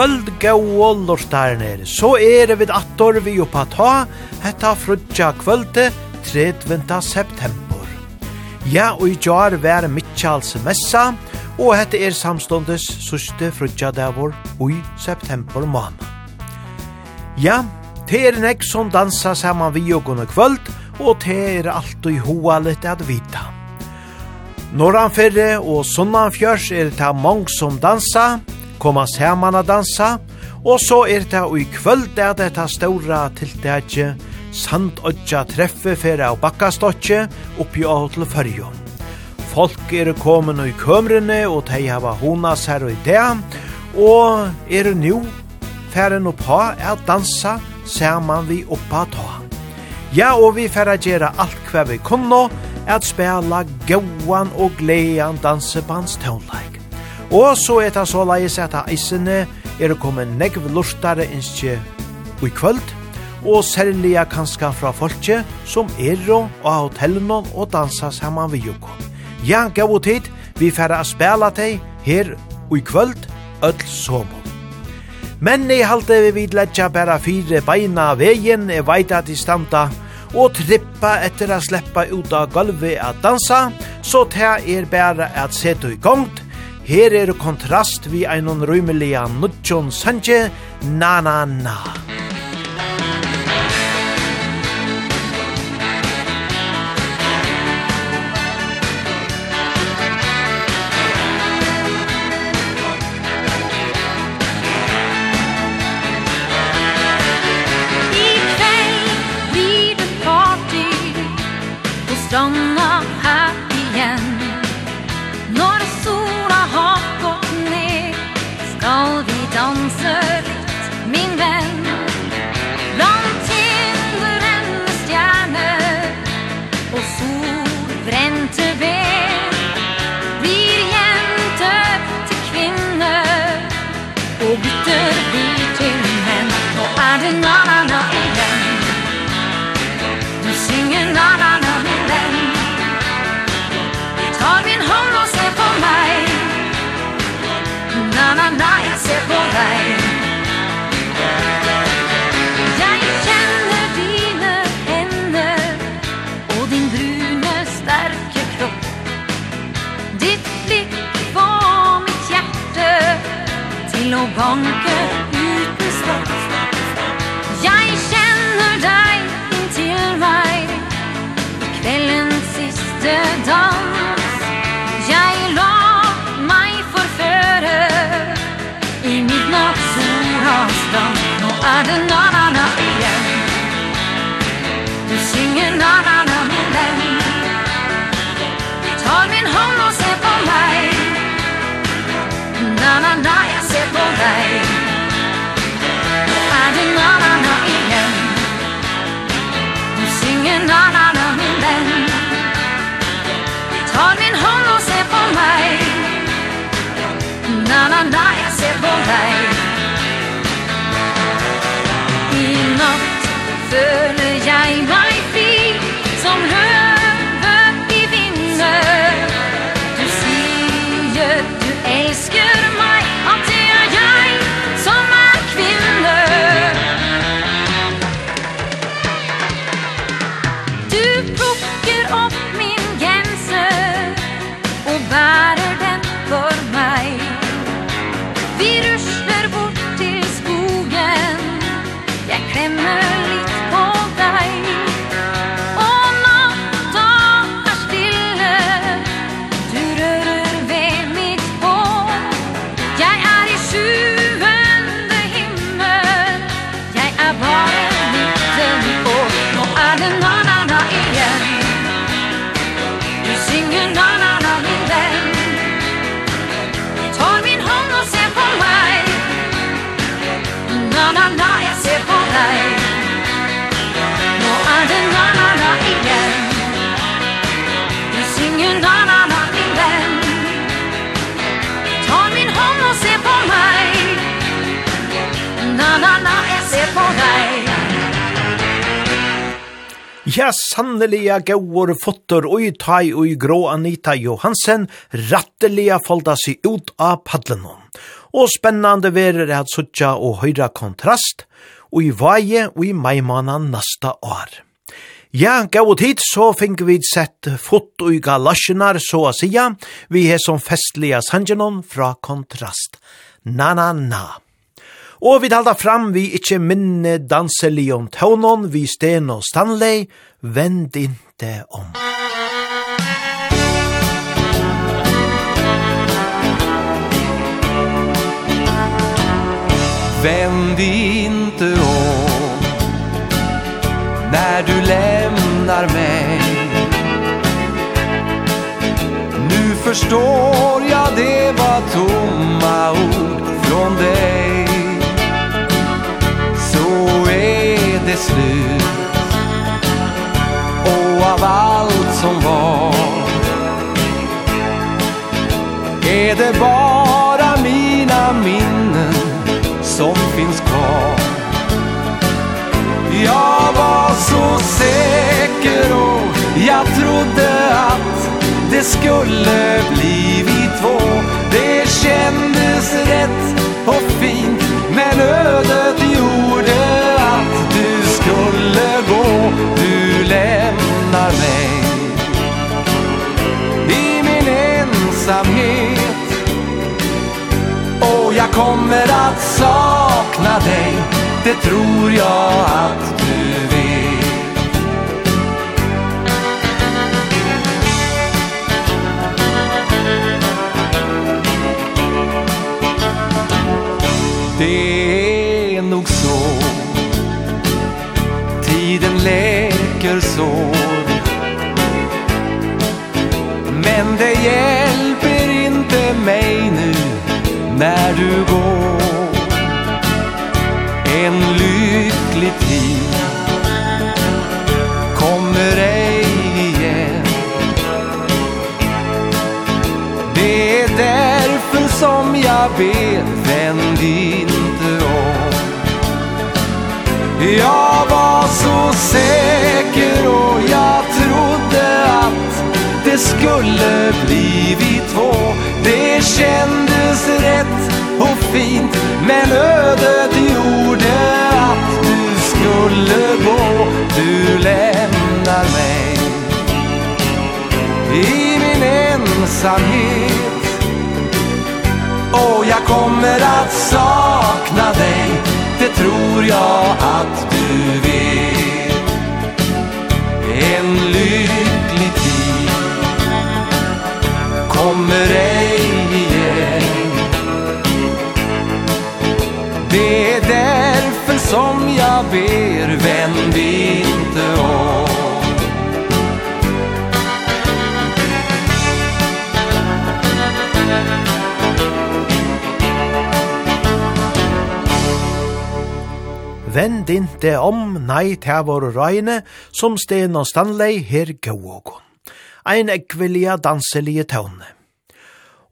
kvöld gau lortar nere. Så er vi attor vi oppa ta, hetta frutja kvölde 30. september. Ja, og i jar vær Mitchalls messa, og hetta er samstundes suste frutja davor ui september måned. Ja, det er nek som dansa saman vi og gunne kvöld, og det er alt i hoa litt at vita. Norranferre og Sunnanfjørs er det mange som dansa, koma saman a dansa, og så er det i kvöld er det ta ståra tiltetje Sandodja treffe færa og bakkastotje oppi av til fyrjo. Folk er komin i kømrene og de hava honas her og i det, og er nu færen oppa er dansa saman vi oppa ta. Ja, og vi færa gjera alt hva vi kunno, at spela gauan og glean dansebandstånleik. Og så er det så leis at eisene er kommet negv lortare innskje i kvöld, og særlig kanska fra folket som er og av hotellene og dansa saman vi jokko. Ja, gav og tid, vi færre a spela teg her i kvöld, öll somo. Men i halte vi vidletja bæra fire beina vegin, er veit at i standa, og trippa etter a sleppa ut av gulvet a dansa, så ta er bæra at seta i gongt, Her er kontrast vi einon rymeliga nudjon sanje, na na na. konke en annan av min vän. Tar min hand och ser på mig. Na na na, jag ser på dig. I natt føler jeg meg Ja, sanneliga gauur fotter oi tai oi grå Anita Johansen ratteliga folda sig ut av paddlen. Og spennande verer at suttja og høyra kontrast, og i vaje og i maimanan nasta år. Ja, gav tid så fink vi sett fot og galasjonar så a sia, vi er som festliga sangenon fra kontrast. Na na na. Og vi talda fram vi ikkje minne danselion tånon vi Sten og Stanley, vend inte om. Vänd inte om När du lämnar mig Nu förstår jag det var tomma ord från dig slut. Och av allt som var Är det bara mina minnen som finns kvar. Jag var så säker och jag trodde att det skulle bli vi två Det kändes rätt och fint men ödet gjorde du lämnar mig I min ensamhet. Och jag kommer att sakna dig. Det tror jag att du vet. Men det hjälper inte mig nu när du går. En lycklig tid kommer ej igen. Det är därför som jag ber vänd inte om. Jag var så säker och jag trodde att skulle bli vi två. Det kändes rätt och fint Men ödet gjorde att du skulle gå. Du lämnar mig I min ensamhet. Och jag kommer att sakna dig. Det tror jag att du vill som jag ber vänd inte om Vend inte om, nei, ta vår røyne, som Sten og Stanley her gau og Ein ekvelia danselige tøvne.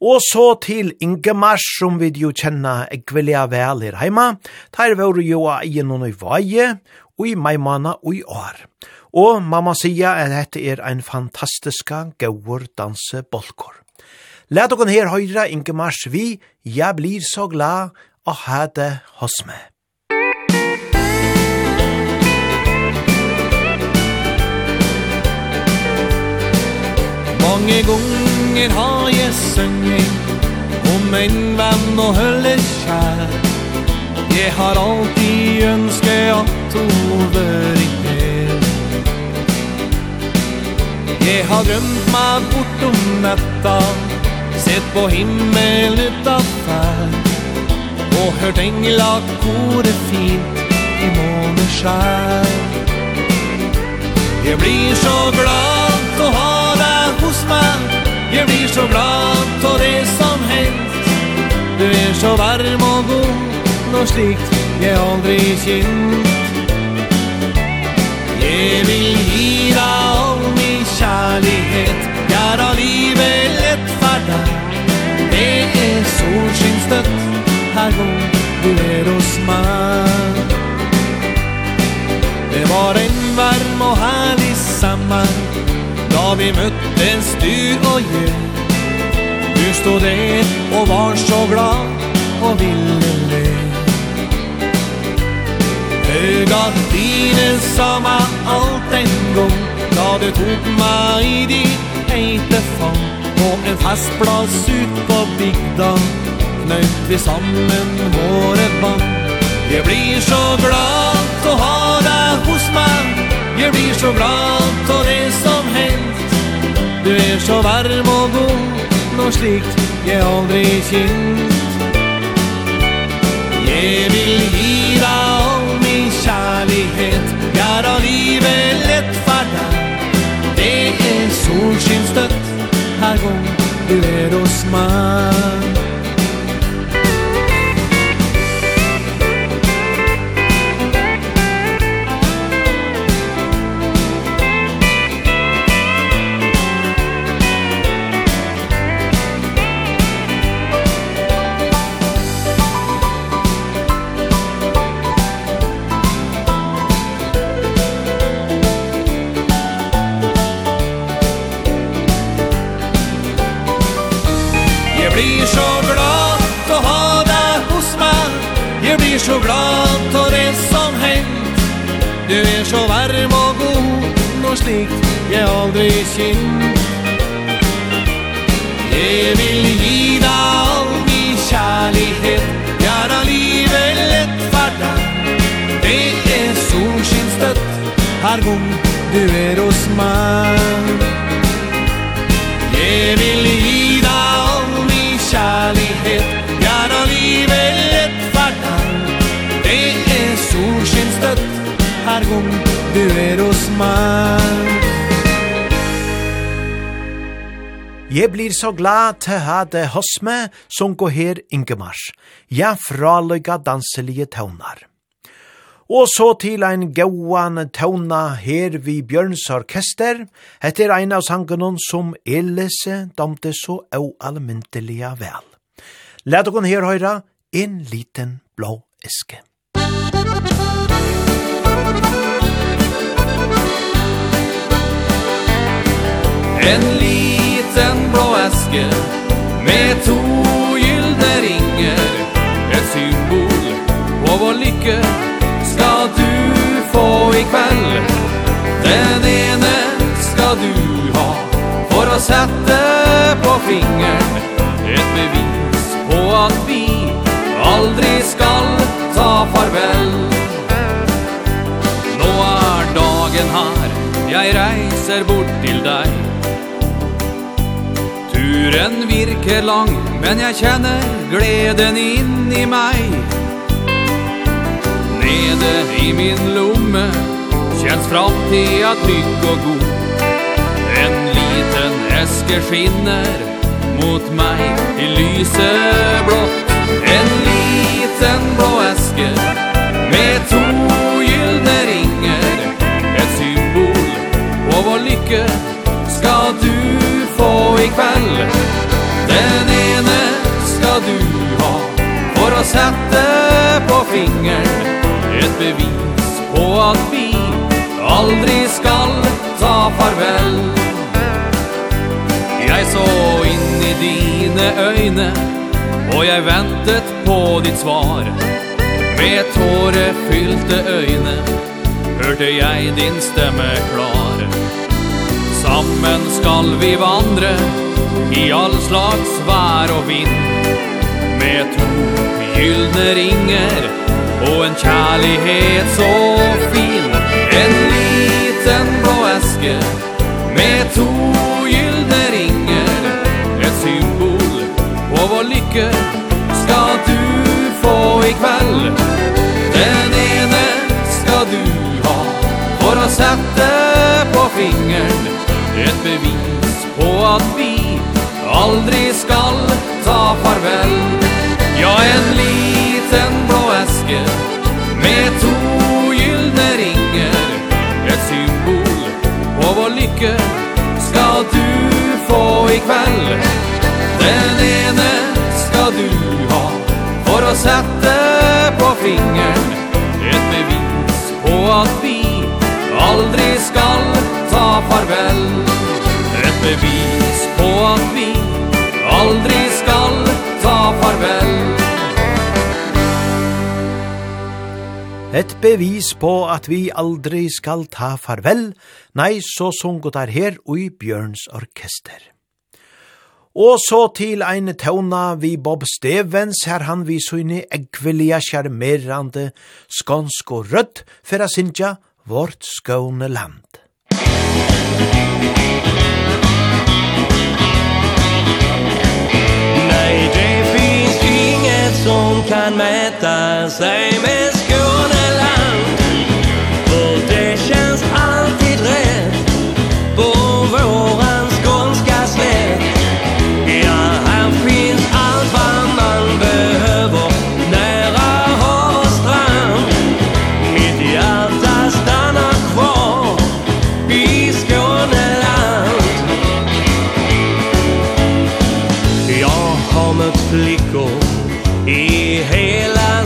Og så til Ingemar, som vi jo kjenner ekvelia vel her heima. Der var jo noen i vaje, og i maimana og i år. Og mamma sier at dette er ein fantastiska gauur danse bolkor. Læt okon her høyra Ingemars vi, jeg blir så glad å ha det hos meg. Mange gonger gången har jeg sungit Om en venn og hølle kjær. Jeg har alltid önskat att over i mer Jeg har drømt meg bort om netta Sett på himmel utanför Och hørt engla kore fint i måneskjær Jeg blir så glad att ha deg hos meg Jeg blir så glad på det som hendt Du er så varm og god Noe slikt jeg aldri kjent Jeg vil gi deg all min kjærlighet. Gjør av livet lett for deg. Det er solskinstøtt Her går du er hos meg. Det var en varm og herlig sommer har vi møttes du og jeg Du stod der og var så glad og ville le. Høga dine sa meg alt en gang. Da du tok meg i ditt heite fang. På en festplass ut på bygda Knøyt vi sammen våre band. Jeg blir så glad å ha deg hos meg. Jeg blir så glad å Du er så varm og god Nå slikt jeg aldri kjent Jeg vil gi deg all min kjærlighet Gjør av livet lett for deg. Det er solskinstøtt Her gang du er hos meg slikt jag aldrig känt Jag vill gida all min kärlighet Göra livet lätt vardag Det är solskinstött Här gång du är hos mig jargón du eros meg Jeg blir så glad til ha det hos meg som går her Ingemars. Jeg fraløyga danselige tøvnar. Og så til ein gauan tøvna her vi Bjørns orkester, etter ein av sangen som Elise domte så au almyndelige vel. Lad dere her høyra, en liten blå eske. En liten blå äske Med to gyllne ringer. Ett symbol på vår lycka Ska du få ikväll Den ene ska du ha For å sette på fingern Et bevis på at vi Aldri skal ta farvel. Nå er dagen her. Jeg reiser bort til deg. Turen virker lang, men jeg kjenner gleden inn i meg. Nede i min lomme, kjennes framtida trygg og god. En liten eske skinner mot meg i lyset blått. En liten blå eske med to gyldne ringer. Et symbol på vår lykke skal du få i kveld. satte på fingern Ett bevis på att vi aldrig skall ta farväl. Jag så in i dine øyne Og jeg ventet på ditt svar. Med tårefylte øyne Hørte jeg din stemme klar. Sammen skal vi vandre I all slags vær og vind. Med tårefylte gyllne ringer och en kärlighet så fin. En liten blå äske med to gyllne ringer Ett symbol på vår lycka ska du få ikväll Den ene ska du ha för att sätta på fingern Ett bevis på att vi aldrig skall ta farväl var en liten blå äske med to gyllne ringer. Ett symbol på vår lycke ska du få ikväll Den ene ska du ha för att sätta på fingern Ett bevis på att vi aldrig skall ta farväl Ett bevis på att vi aldrig Et bevis på at vi aldri skal ta farvel, nei, så sungot er her i Bjørns orkester. Og så til ein tøvna vi Bob Stevens, her han vi søgne eggvelia kjermerande skånsk og rødt, for a vårt skåne land. Nei, det finns inget som kan mäta sig med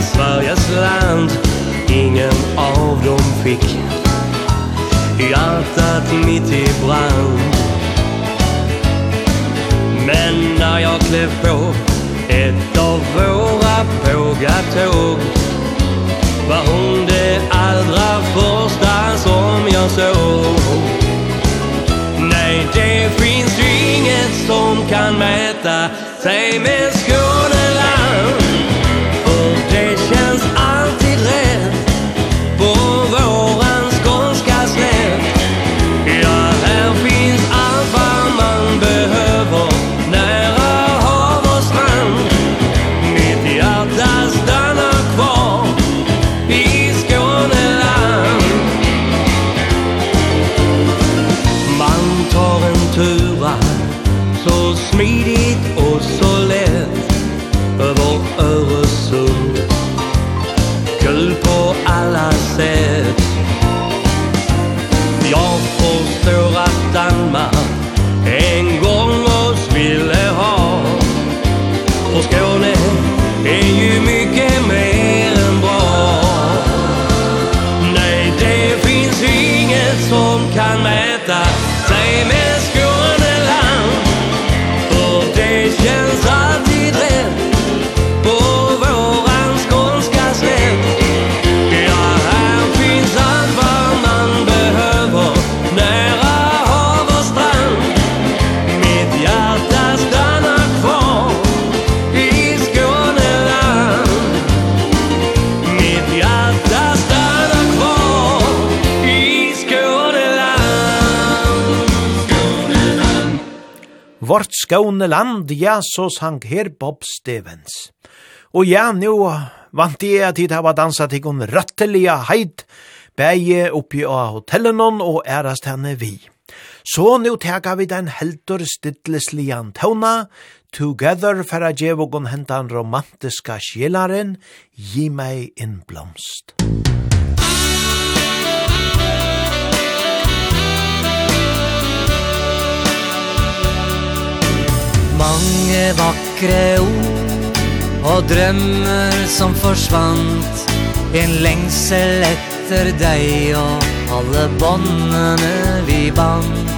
Sveriges land. Ingen av dem fick Hjärtat mitt i brand. Men när jag klev på Ett av våra pågatåg Var hon det allra första som jag såg Nej, det finns inget som kan mäta sig med skåne skåne land, ja, så sang her Bob Stevens. Og ja, nu vant jeg at jeg har dansat til en røttelige heit, bæge oppi av hotellen og ærast henne vi. Så nu tega vi den heldur stidlislian tåna, together færa djevogon hentan romantiska sjelaren, gi meg en blomst. Mange vakre ord Og drømmer som forsvant. En lengsel etter deg Og alle båndene vi band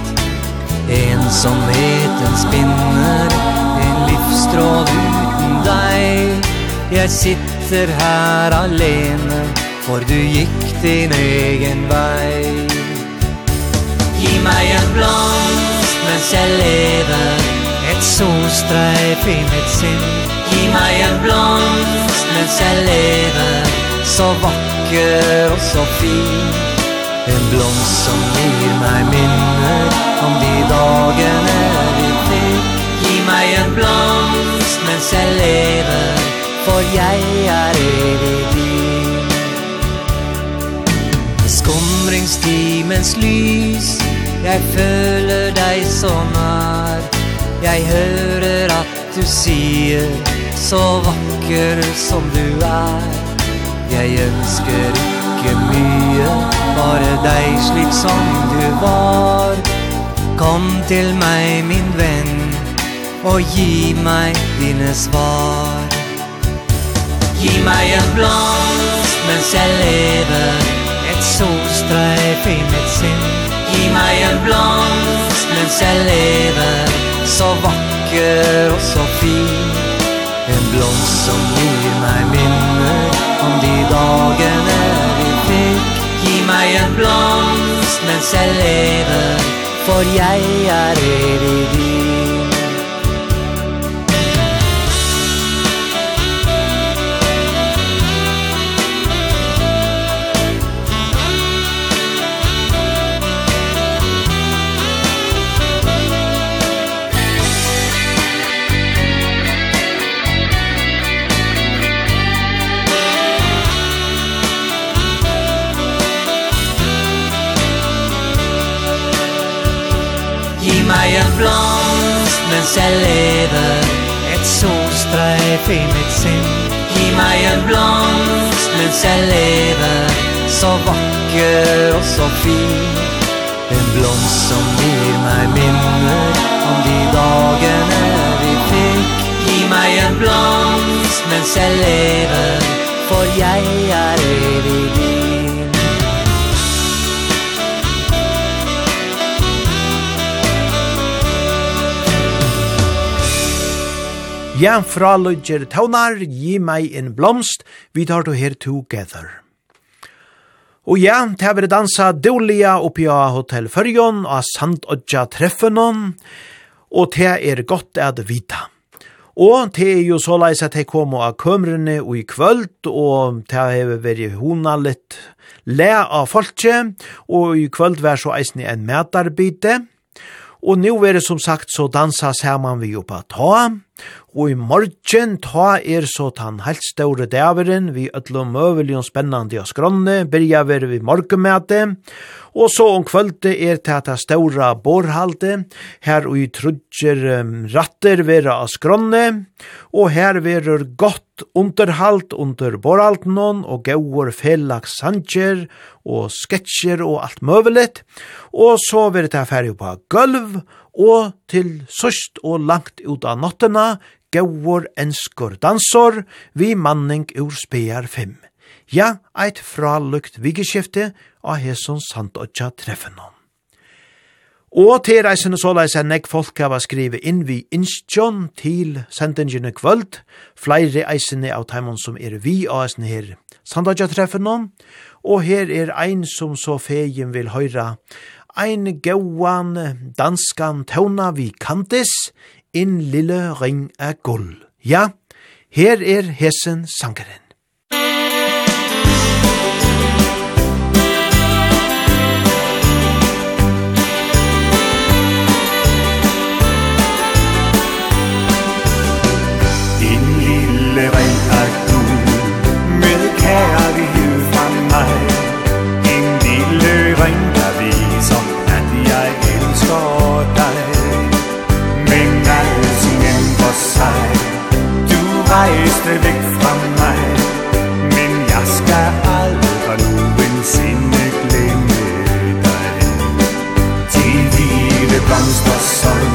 Ensomheten spinner En livstråd uten deg. Jeg sitter her alene For du gikk din egen vei. Gi meg en blomst mens jeg lever et solstreif i mitt sinn. Gi meg en blomst mens jeg lever Så vakker og så fin. En blomst som gir meg minner Om de dagene vi fikk Gi meg en blomst mens jeg lever For jeg er evig din I skumringstimens lys Jeg føler deg så nær Jeg hører at du sier Så vakker som du er. Jeg ønsker ikke mye Bare deg slik som du var. Kom til meg, min venn Og gi meg dine svar. Gi meg en blomst mens jeg lever Et solstreif i mitt sinn. Gi meg en blomst mens jeg lever så vacker och så fin. En blomst som gir meg minner om de dagene vi fikk Gi meg en blomst mens jeg lever, for jeg er evig. din mens jeg lever Et solstreif i mitt sinn Gi meg en blomst. Mens jeg lever Så vakker og så fin. En blomst som gir meg minner Om de dagene vi fikk. Gi meg en blomst mens jeg lever For jeg er evig din Ja, fra Lodger taunar, gi meg en blomst, vi tar to her together. Og ja, det har vært dansa dåliga oppi av Hotel Førjon og Sandodja Treffenon, og det er godt at vita. Og det er jo så leis at jeg kom av kømrene og i kvöld, og det har vært hona litt le av folket, og i kvöld var så eisne en medarbeidet, Og nu er det som sagt så dansa saman vi oppa ta, Og i morgen ta er så tan helt store dæveren, vi ødlo møvelig og spennande og skronne, byrja ver vi morgenmæte, og så om kvölde er til ta store borhalte, her og i trudger um, ratter vera av skronne, og her verur godt underhalt under borhalten og gauur felags sanger, og sketsjer og alt møvelet, og så verur ta ferdig på gulv, og til sørst og langt ut av nottena gaur enskor dansor vi manning ur spear 5. Ja, eit fralukt vigeskifte av hesson sandotja treffenom. Og til reisende så leis enn jeg folk hava skrive inn vi innskjån til sendingene kvöld, flere eisende av teimon som er vi av eisene her sandagja treffene, og her er ein som så fegen vil høyra, ein gauan danskan tauna vi kantis, en lille ring av gull. Ja, her er hesen sangeren. reist er væk fra mig Men jeg skal aldrig nogensinde glemme dig De hvide blomster som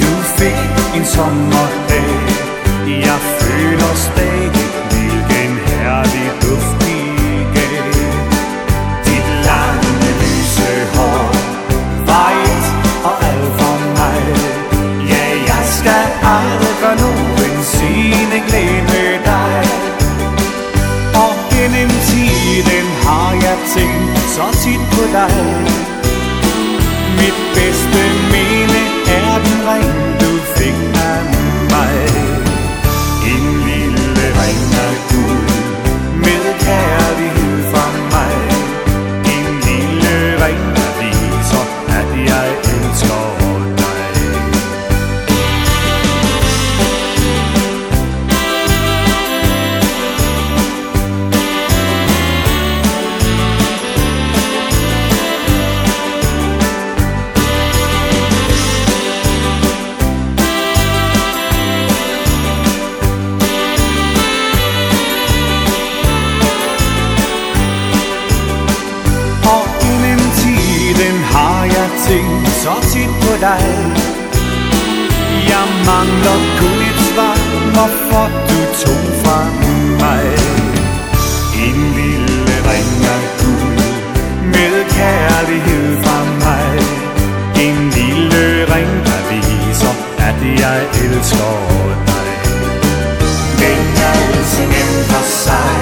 du fik en sommerdag Jeg føler stadig hvilken herlig duft de gav Dit lange lyse hår var et og alt for mig Ja, jeg skal aldrig nogensinde jeg glemmer deg Og gennem tiden har jeg tænkt så tit på dig. Mit bedste deg. Jeg mangler kun et svar Hvorfor du tog fra meg. En lille ring af guld Med kærlighed fra mig En lille ring der viser At jeg elsker dig Men altså nem for sig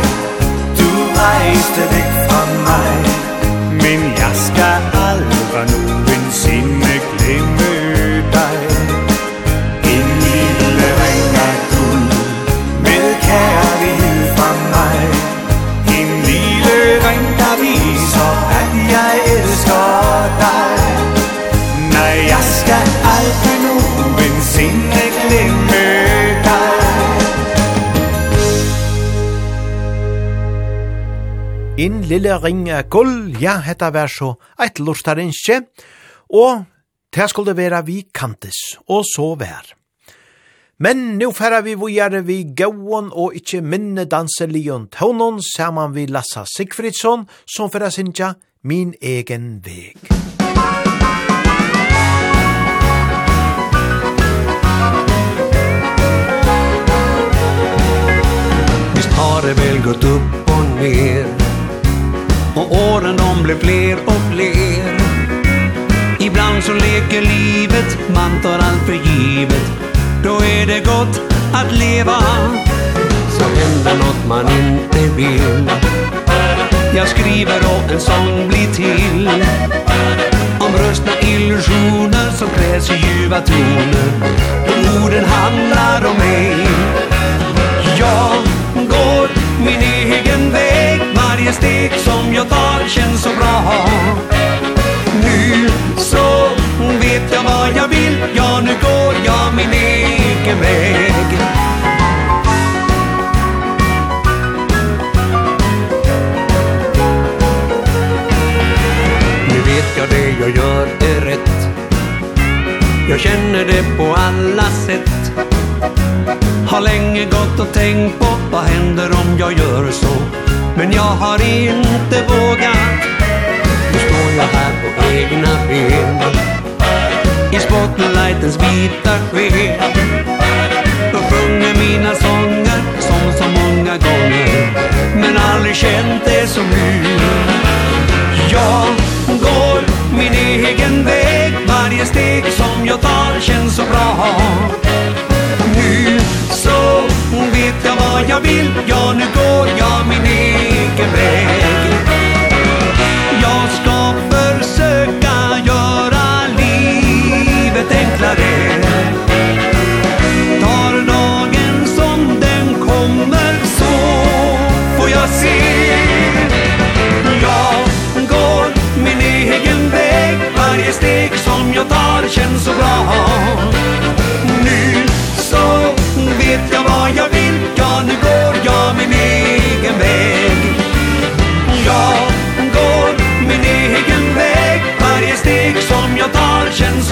Du rejste væk fra mig Men jeg skal Inn lille ring er gull, ja, hetta vær så eit lustar og det skulle vera vi kantis, og så vær. Men nu færa vi vujare vi gauon og ikkje minne danselion tånon saman vi Lassa Sigfridsson som færa sinja min egen veg. Visst har det vel gått upp och ner Och åren de blir fler och fler. Ibland så leker livet Man tar allt för givet. Då är det gott att leva. Så händer något man inte vill. Jag skriver och en sång blir till. Om röstna illusioner som krävs i ljuva toner. Och orden handlar om mig. Jag min egen väg. Varje steg som jag tar känns så bra. Nu så vet jag vad jag vill. Ja, nu går jag min egen väg. Nu vet jag det jag gör är rätt. Jag känner det på alla sätt. Har länge gått och tänkt på vad händer om jag gör så? Men jag har inte vågat. Nu står jag här på egna ben. I spotlightens vita sken. Då sjunger mina sånger som så många gånger Men aldrig känt det som nu Jag går min egen väg. Varje steg som jag tar känns så bra. vad jag vill. Ja, nu går jag min egen väg. Jag ska försöka göra livet enklare. Tar dagen som den kommer Så får jag se. Jag går min egen väg. Varje steg som jag tar känns så bra.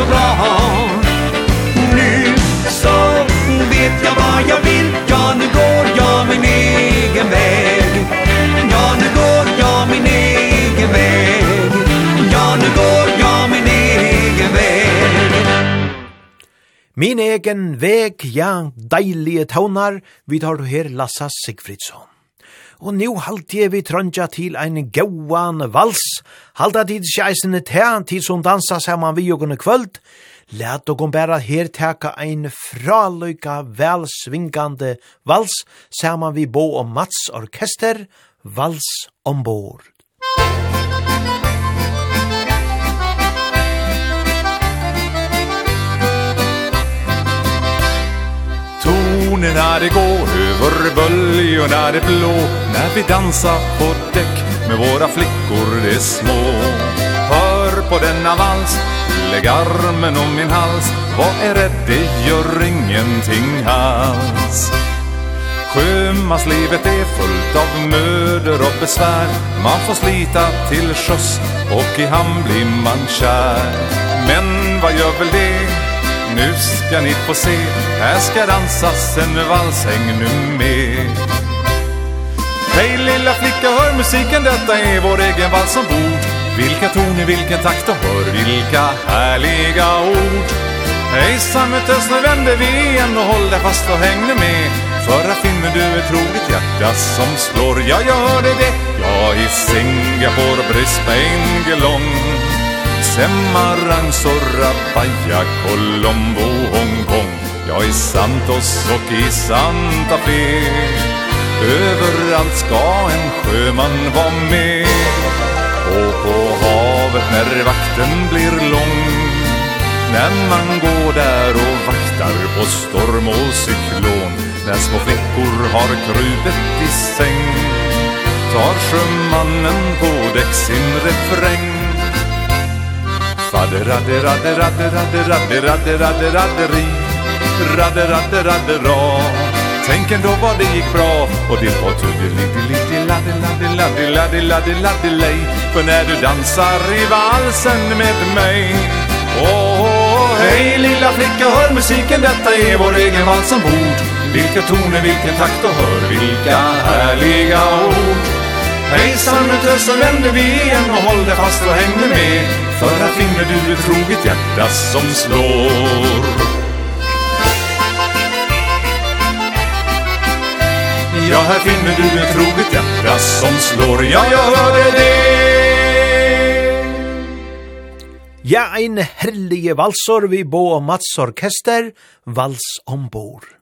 bra Nu så vet jag vad jag vill Ja, nu går jag min egen väg Ja, nu går jag min egen väg Ja, nu går jag min egen väg Min egen väg, ja, deilige tånar, vi tar du her Lassa Sigfridsson og nu halte jeg vi trøndja til ein gauan vals, halda tid sjeisene tean tid som dansa saman vi og kvöld, let og bæra her teka ein fraløyka velsvingande vals saman vi bo og Mats Orkester, vals ombord. Tonen er det går över böljorna det blå. När vi dansar på däck med våra flickor det små. Hör på denna vals, lägg armen om min hals. Vad är rädd, det gör ingenting alls. Sjömanslivet är fullt av möder och besvär. Man får slita till sjöss och i hamn blir man kär. Men vad gör väl det? nu ska ni få se Här ska dansas en valshäng nu med. Hej lilla flicka, hör musiken, detta är vår egen vals ombord. Vilka toner, vilken takt och hör vilka härliga ord. Hejsan möttes, nu vänder vi igen och håll dig fast och häng nu med. Förra finner du ett roligt hjärta som slår, ja jag hörde det Jag i Singapore, Brisbane, Geelong. Semarang, Sorabaya, Colombo, Hong Kong. Ja, i Santos och i Santa Fe. Överallt ska en sjöman vara med Och på havet när vakten blir lång När man går där och vaktar på storm och cyklon När små flickor har krupet i säng Tar sjömannen på däck sin refräng Radde, radde, radde, radde, radde, radde, radde, radde, ri. Radde, radde, radde, ra Tänk ändå vad det gick bra. Och det var lite ladde, ladde, ladde, ladde, ladde, ladde, lej. För när du dansar i valsen med mig. Åh, oh, hej. Lilla flicka, hör musiken, detta är vår egen vals ombord Vilka toner, vilken takt och hör vilka härliga ord. Hejsan nu töst och vänder vi igen och håll dig fast och hänger med För här finner du ett troget hjärta som slår. Ja, här finner du ett troget hjärta som slår. Ja, jag hörde det. Ja, ein herlige valsor vi bo Mats Orkester, vals ombord.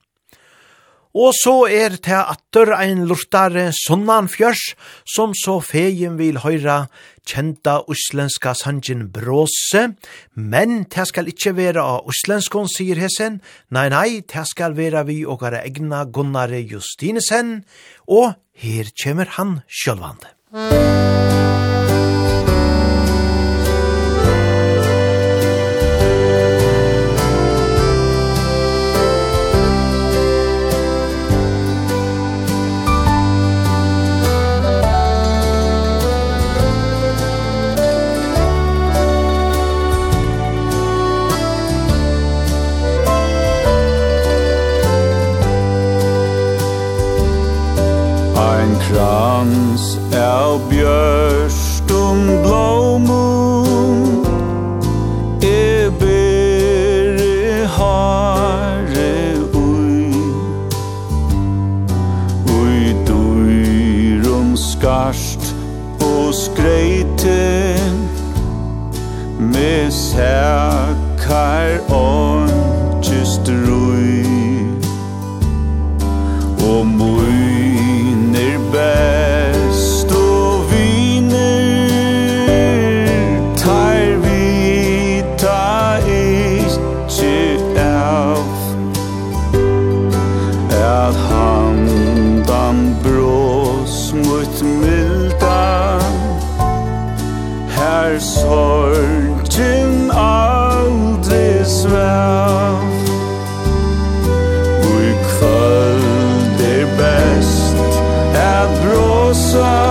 Og så er det at ein lortare sunnan fjørs, som så fegen vil høyra kjenta uslenska sanjin bråse, men det skal ikkje vera av uslenskon, sier hesen, nei, nei, det skal vera vi og er egna Gunnare Justinesen, og her kjemmer han sjølvande. Musikk Ein krans av bjørstum blomum E bere hare ui Ui duirum skarst og skreite Me sækar åndkist rui Og mui så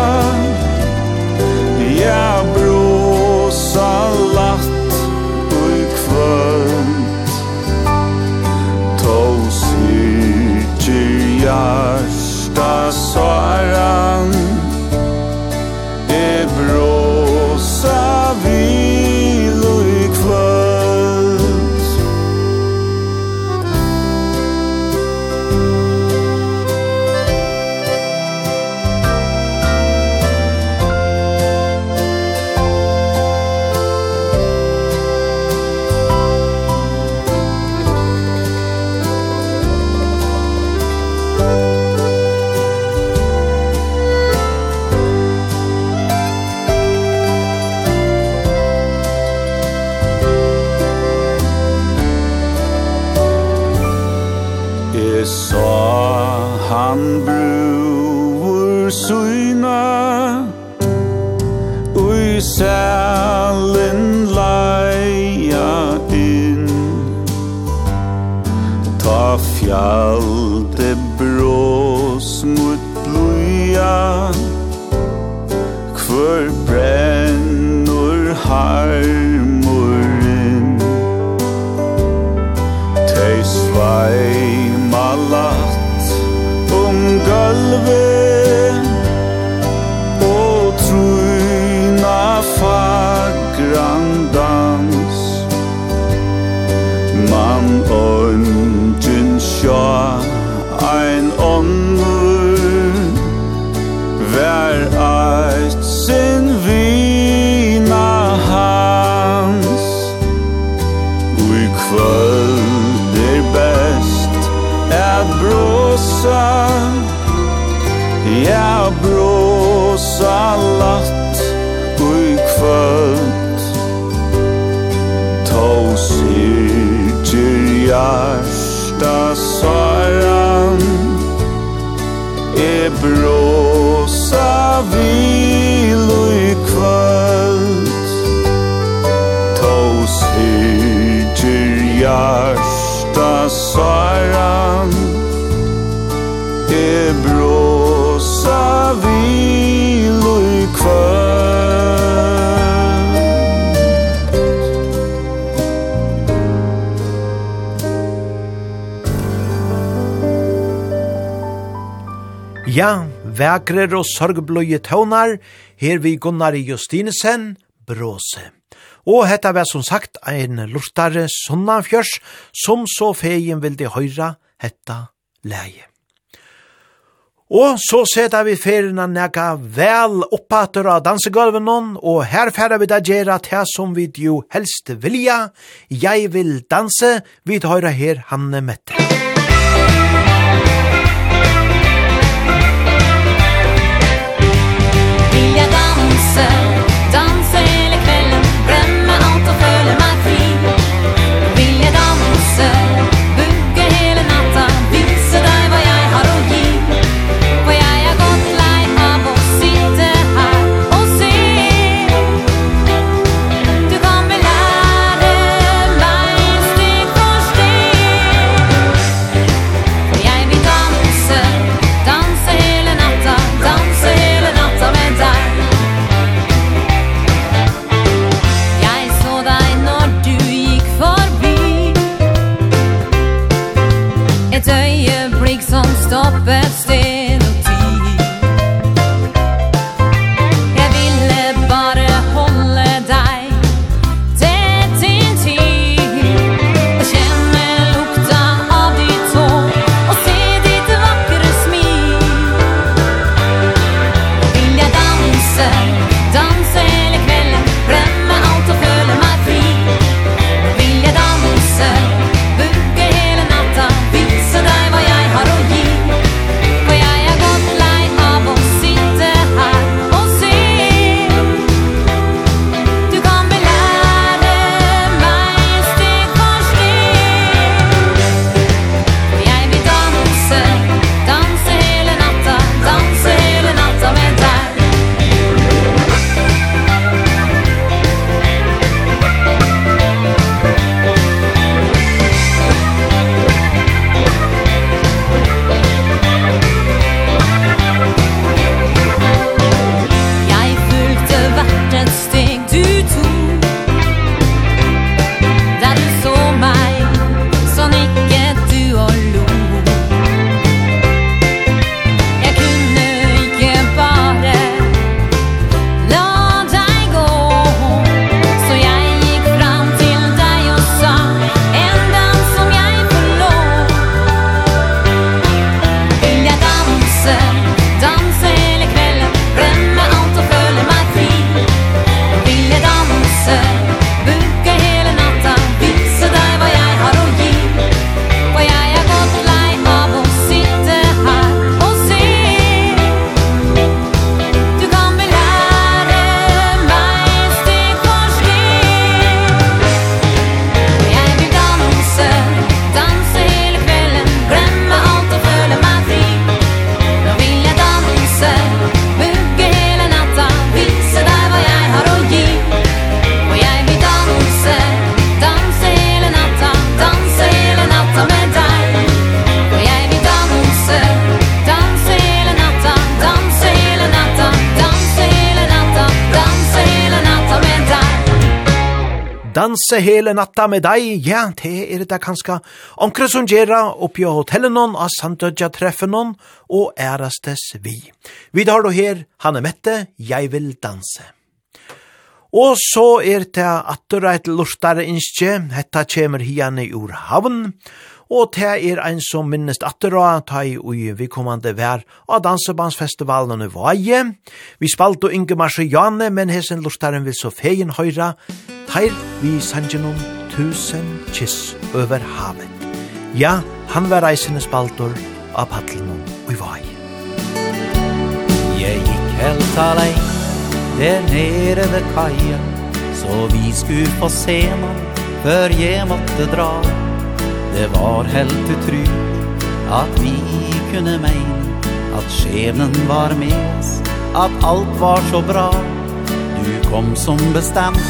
vakrer og sorgbløye tøvnar, her vi Gunnar Justinesen, Bråse. Og hetta var som sagt ein lortare sunnanfjørs, som så vil de høyra hetta leie. Og så seta vi ferina nega vel oppater av dansegulven og her færa vi da gjerra til som vi jo helst vilja. Jeg vil danse, vi høyra her Hanne Mette. danse hele natta med deg, ja, det er det kanska. Omkring som gjerra oppi av hotellen noen, av samtødja treffen noen, og ærastes vi. Vi tar då her, han er mette, jeg vil danse. Og så er det at du er lortare innskje, hetta kjemer hiane ur havn, og og det er ein som minnest atter og ta i ui vi kommande vær av dansebandsfestivalen i Vaje. Vi spalt og Inge Marsiane, men hesen lortaren vil så feien høyra, teir vi sangenom tusen kiss over havet. Ja, han var reisende spaltor av paddelen og i Vaje. Jeg gikk helt alene der nere ved kajen, så vi skulle få se man, før jeg måtte dra. Det var helt utrygg At vi kunne mein At skjebnen var med oss At alt var så bra. Du kom som bestemt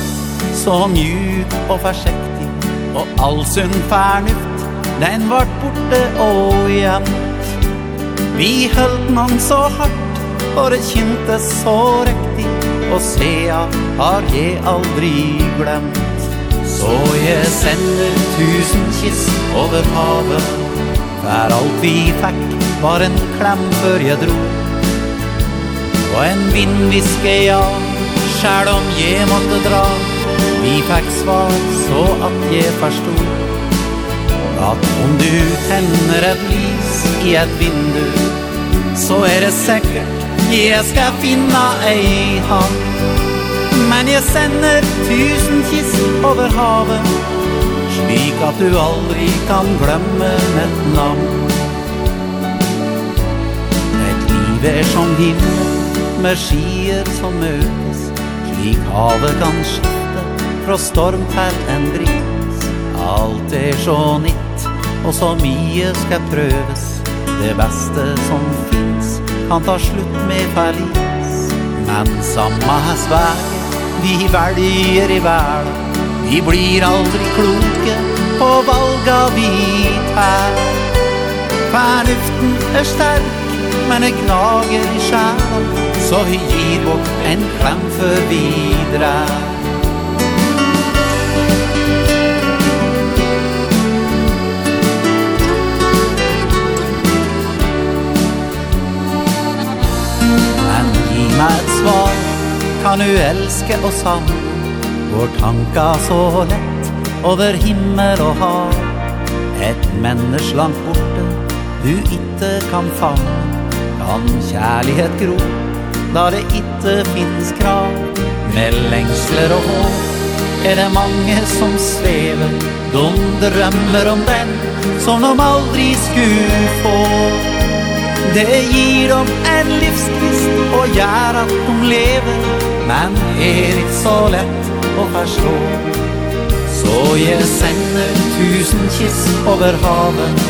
Så mjuk og forsiktig Og all sunn fernuft, Den vart borte og gjemt Vi holdt man så hardt Og det kjentes så riktig Og se, har jeg aldri glemt. Så jeg sender tusen kiss over havet. Hver alt vi fikk var en klem før jeg dro. Og en vind viske ja, selv om jeg måtte dra. Vi fikk svar så at jeg forstod At om du tenner et lys i et vindu Så er det sikkert jeg skal finne ei hand. Men jeg sender tusen kiss over havet Slik at du aldri kan glemme et navn. Et liv er som himmel med skier som møtes. Slik havet kan skifte fra storm til en bris Alt er så nytt og så mye skal prøves. Det beste som finnes kan ta slutt med ferlis Men samme svære vi velger i verden. Vi blir aldri kloke på valga vi tar Fornuften er sterk, men det gnager i sjælen Så vi gir bort en klem før vi drar Men gi meg et svar kan du elske oss han Vår tanka så lett Over himmel og hav. Et menneske langt borte Du ikke kan fange. Kan kjærlighet gro Da det ikke finnes krav. Med lengsler og håp Er det mange som svever. De drømmer om den Som de aldri skulle få. Det gir dem en livskrist og gjør at de lever. Men er ikke så lett å forstå. Så jeg sender tusen kiss over havet.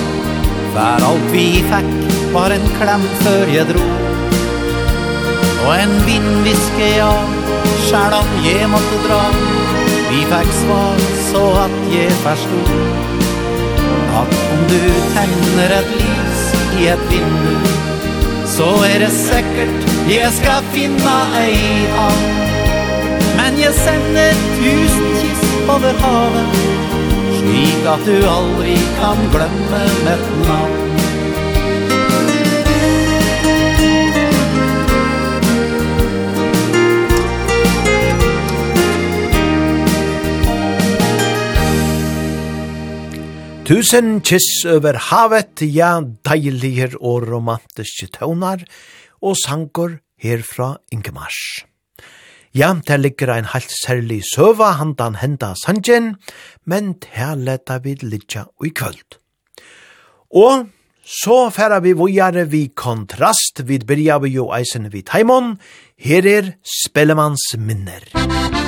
För alt vi fikk var en klem før jeg dro. Og en vindviske ja, jag om jeg måtte dra. Vi fikk svar så at jeg forstod At om du tenner et lys i et vindu Så er det sikkert jeg skal finne ei havn Men jeg sender tusen kiss over havet Slik at du aldri kan glemme mitt navn. Tusen kiss over havet, ja, deilige og romantiske tøvnar, og sankor herfra Ingemars. Ja, der ligger ein helt særlig søva handan henda sanjen, men der leta vi litja i kvöld. Og så færa vi vojare vi kontrast, vi byrja vi jo eisen vi taimon, her er Spellemanns minner. Musik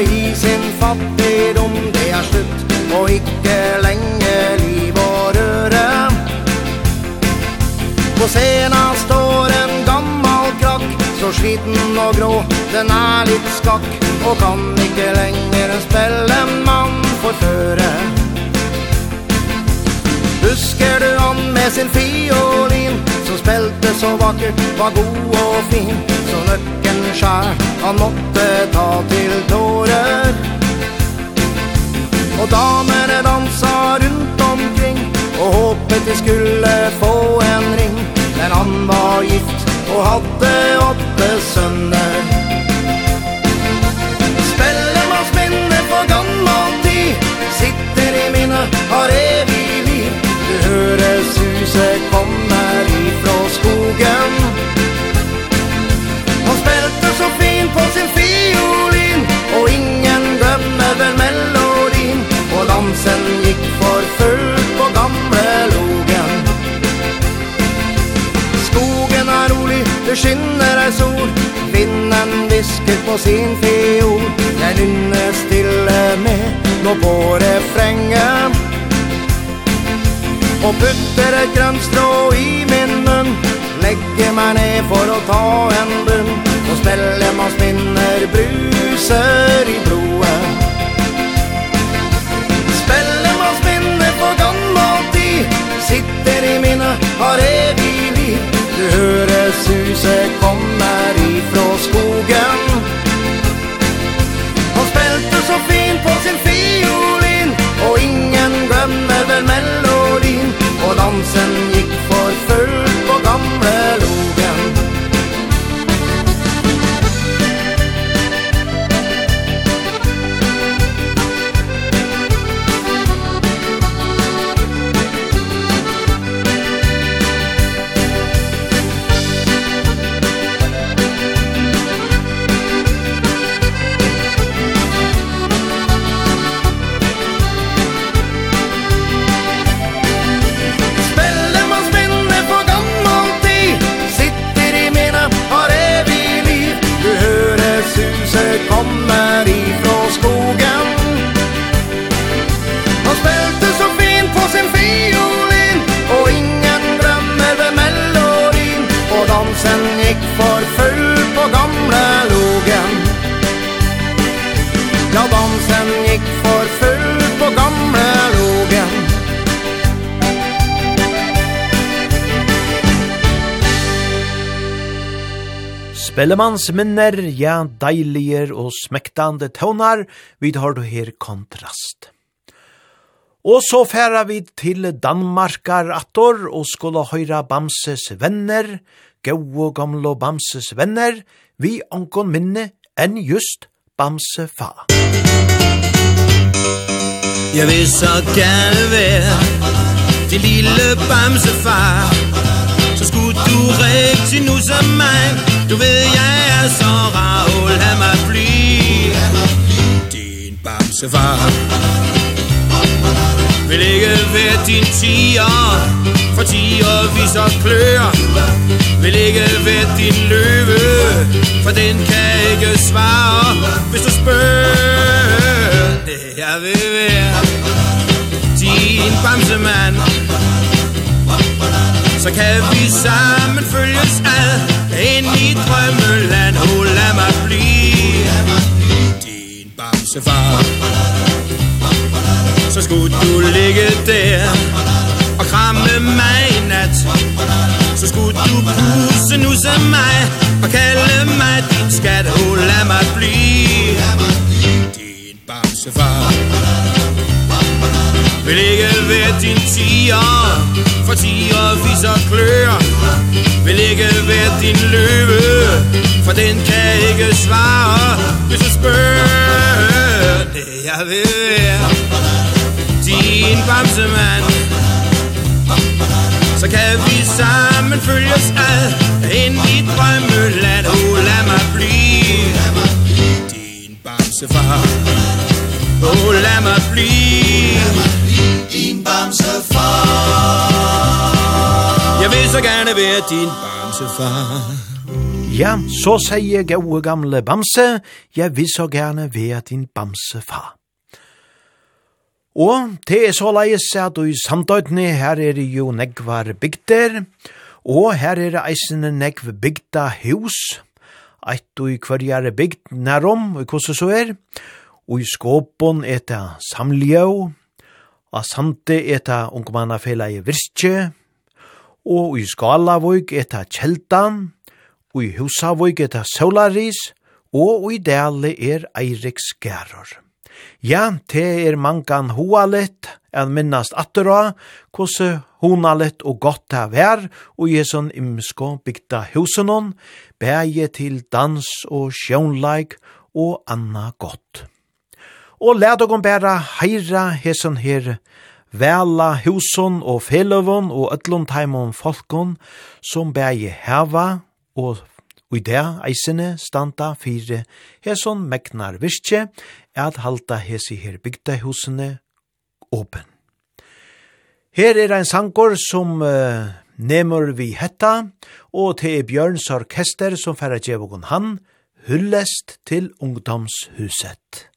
i sin fattigdom. Det er slutt og ikke lenge liv og røre. På scenen står en gammal krakk Så sliten og grå, den er litt skakk Og kan ikke lenger spille mann for føre Husker du han med sin fiolin Som spilte så vakkert, var god og fin Så nøkk skjær Han måtte ta til tårer. Og damene dansa rundt omkring Og håpet de skulle få en ring. Men han var gift og hadde åtte sønner. Spellemanns minne på gammel tid Sitter i minnet, har evig liv. Du hører suset kommer ifrå skogen. skinner ei sol Vinden visker på sin fjord. Jeg nynner stille med Nå på refrengen Og putter et grønt strå i min munn. Legger meg ned for å ta en bunn Og spiller man spinner bruser i blodet. Spiller man spinner på gammel tid Sitter i minnet, har evig Du hører suset kommer ifrå skogen. Han spelte så fint på sin fiolin Og ingen glemmer vel mellom Spellemannsminner, ja, deiliger og smektande tøvnar, vi har du her kontrast. Og så færa vi til Danmarkar attor og skulle høyra Bamses venner, gau og gamle Bamses venner, vi ankon minne enn just Bamse fa. Jeg vil så gerne være til lille Bamse far Så skulle du rigtig nu som mig. Du ved jeg er så rar Og Lad mig blive Din bamsefar Vil ikke være din tiger. For tiger viser klør. Vil ikke være din løve. For den kan ikke svare Hvis du spørger. Det jeg vil være. Din bamsemand. Så kan vi sammen følges ad. Ind i drømmeland Oh lad mig blive. Din bamsefar Så skulle du ligge der Og kramme mig i nat. Så skulle du puse nu som mig Og kalde mig din skat. Oh lad mig blive. Din bamsefar Vi ligger ved din tiger For tiger viser klør. Vi ligger ved din løve? For den kan ikke svare Hvis du spørger. Det jeg vil være Din bamsemand. Så kan vi sammen følges ad Ind i drømmeland. Oh lad mig blive Din bamsefar. Oh lad mig blive din bamsefar Jeg vil så gerne være din bamsefar Ja, så sier gode gamle Bamse, jeg vil så gerne være din Bamsefar. Og det er så leis at i samtøytene her er det jo negvar bygder, og her er det eisene negv bygda hus, eit og i hverjare bygd nærom, og hvordan så er, og i skåpen er det samljøv, Og samtidig er det ungmannafela i Virske, og i Skalavøyk eta Kjeldan, og i Husavøyk eta Solaris, og i Dale er Eiriks Gerror. Ja, te er mangan hoalet, en minnast atterå, kose honalet og godt det vær, og jeson imsko bygda husenon, bæje til dans og sjånleik og anna godt og let okon bæra heira hesen her, vela huson og feløvon og ötlun taimon folkon, som bægi heva og i det eisene standa fire hesen megnar virkje, at halda hesi her bygda husene åpen. Her er ein sangor som uh, nemur vi hetta, og til Bjørns orkester som færa djevogon han, hyllest til ungdomshuset.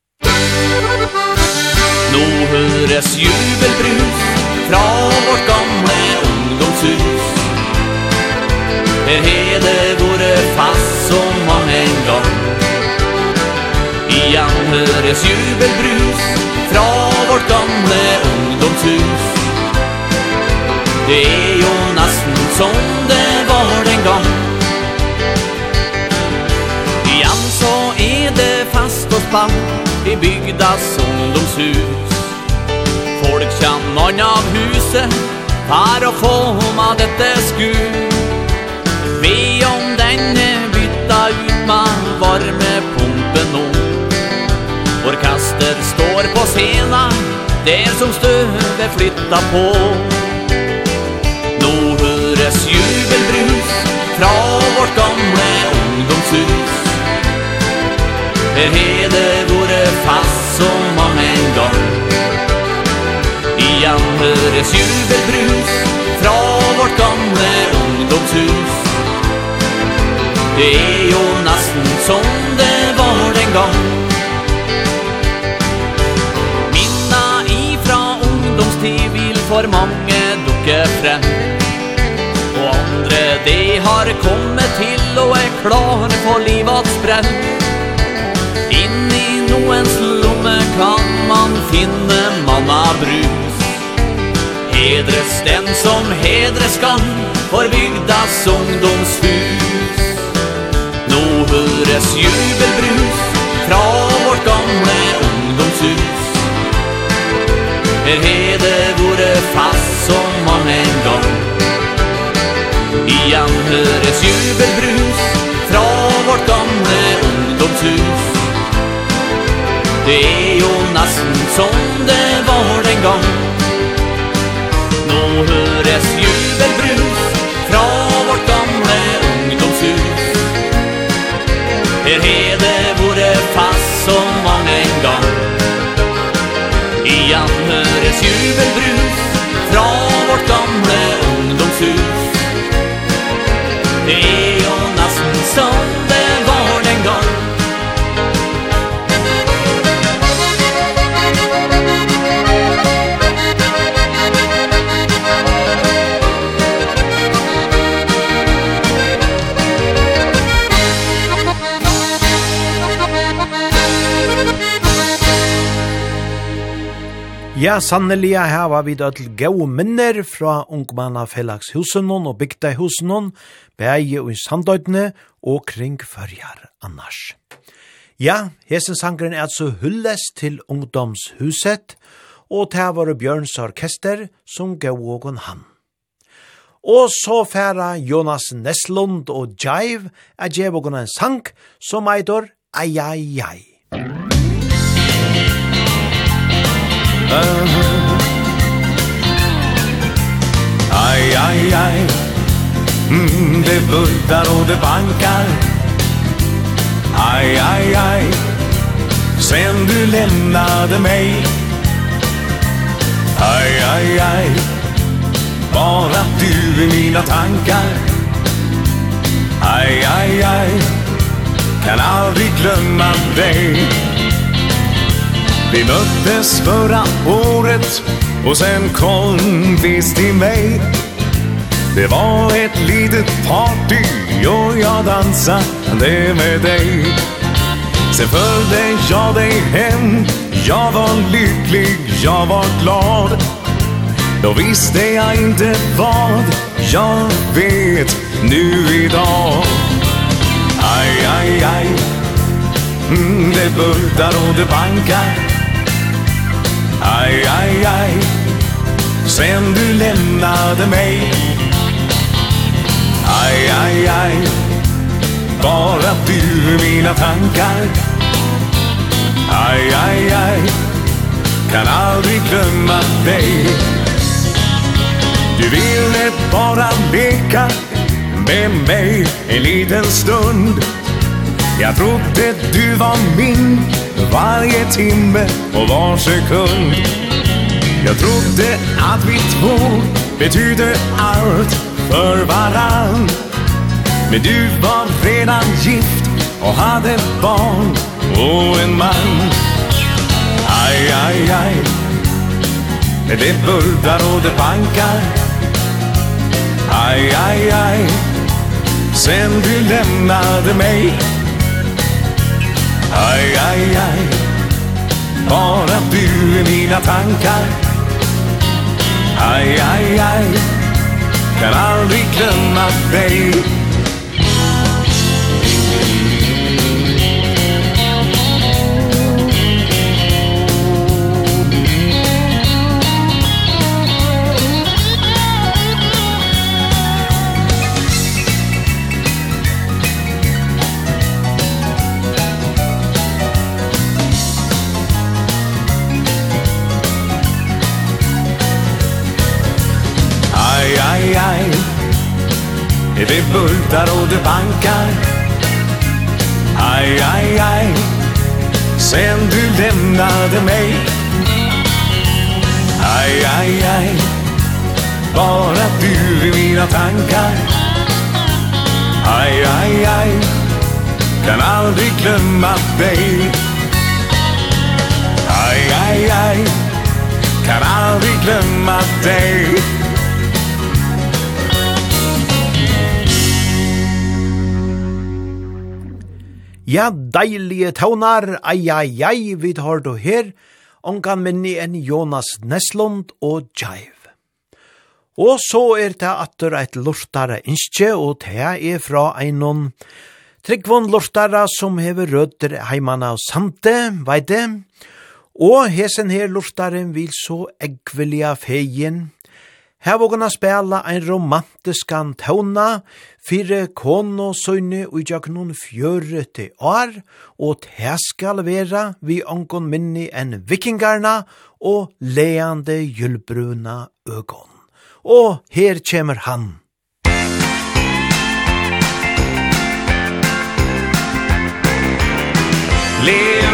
Nå høres jubelbrus Fra vårt gamle ungdomshus. Her har det fast som man en gang. Igjen høres jubelbrus Fra vårt gamle ungdomshus. Det er jo nesten som det var den gang. Igjen så er det fast og spann i bygdas ungdomshus. Folk kjenner av huset Her få forma dette sku Vi om denne bytta ut med varmepumpen nå. Orkester står på scenen Der som støvet flytta på. Her har vore fast som mange en gang. I andres jubelbrus Fra vårt gamle ungdomshus. Det er jo nesten som det var den gang. Minna ifra ungdomstid vil for mange dukke frem. Og andre de har kommet til og er klare for livets brenn minne man har brus. Hedres den som hedres kan For bygdas ungdomshus. Nå høres jubelbrus Fra vårt gamle ungdomshus. Her hede vore fast som man en gang. Igjen høres jubelbrus Fra vårt gamle ungdomshus. Det er jo nesten som det var den gang. Nå høres jubelbrus Fra vårt gamle ungdomshus. Her er det vore fast så mange en gang. Igjen høres jubelbrus Fra vårt gamle ungdomshus. Det Ja, sannelig hava vi da til gode minner fra ungmanna fellagshusen og bygdehusen, beie og i Sandøydene og kring førjar annars. Ja, hesen sangren er altså hulles til ungdomshuset, og til var Bjørns orkester som gav og han. Og så færa Jonas Neslund og Jive er gjevågån en sang som eitor Ai Ai Ai. Ai, ai, Aj, aj, aj mm, Det bultar och det bankar. Aj, aj, aj Sen du lämnade mig. Aj, aj, aj Bara du i mina tankar. Aj, aj, aj Kan aldrig glömma dig. Vi möttes förra året och sen kom visst till mig Det var ett litet party och jag dansade med dig. Sen följde jag dig hem. Jag var lycklig, jag var glad. Då visste jag inte vad Jag vet nu idag. Aj, aj, aj. Mm, Det bultar och det bankar. Aj, aj, aj Sen du lämnade mig. Aj, aj, aj Bara du i mina tankar. Aj, aj, aj Kan aldrig glömma dig. Du ville bara leka Med mig en liten stund. Jag trodde du var min Varje timme och var sekund. Jag trodde att vi två Betydde allt för varann. Men du var redan gift Och hade barn och en man Aj, aj, aj det bultar och det bankar Aj, aj, aj Sen du lämnade mig Aj, aj, aj Bara du i mina tankar. Aj, aj, aj Kan aldrig glömma dig. Det bultar och det bankar. Aj, aj, aj. Sen du lämnade mig. Aj, aj, aj. Bara du i mina tankar. Aj, aj, aj. Kan aldrig glömma dig. Aj, aj, aj. Kan aldrig glömma dig. Ja, deilige tånar, ai, ai, ai, vi tar du her, ongan minni enn Jonas Neslund og Jive. Og så er det atter eit lortare innskje, og det er fra einon Tryggvon lortare som hever rødder heimana og sante, veide, og hesen her lortaren vil så eggvelja feien, Her vågna spela ein romantiskan tåna, fire kono søgne og jaknon fjøre til år, og det skal vera vi onkon minni enn vikingarna og leande gyllbruna øgon. Og her kjemur han. Leande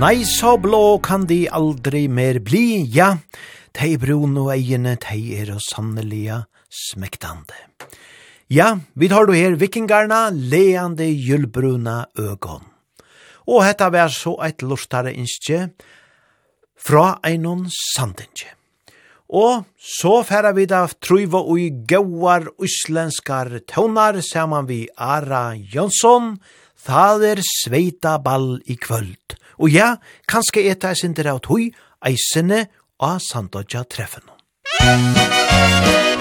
Nei, så blå kan de aldri mer bli, ja. Tei brun og eiene, tei er og sannelige smektande. Ja, vi tar du her vikingarna, leande gyllbruna øgon. Og hetta vær så eit lustare innskje fra einon sandinje. Og så færa vi da truiva ui gauar uslenskar tøvnar saman vi Ara Jonsson, Það er sveita ball i kvöld. Og ja, kanskje eta ei sindir av tøy, eisene og sandodja treffen. Musikk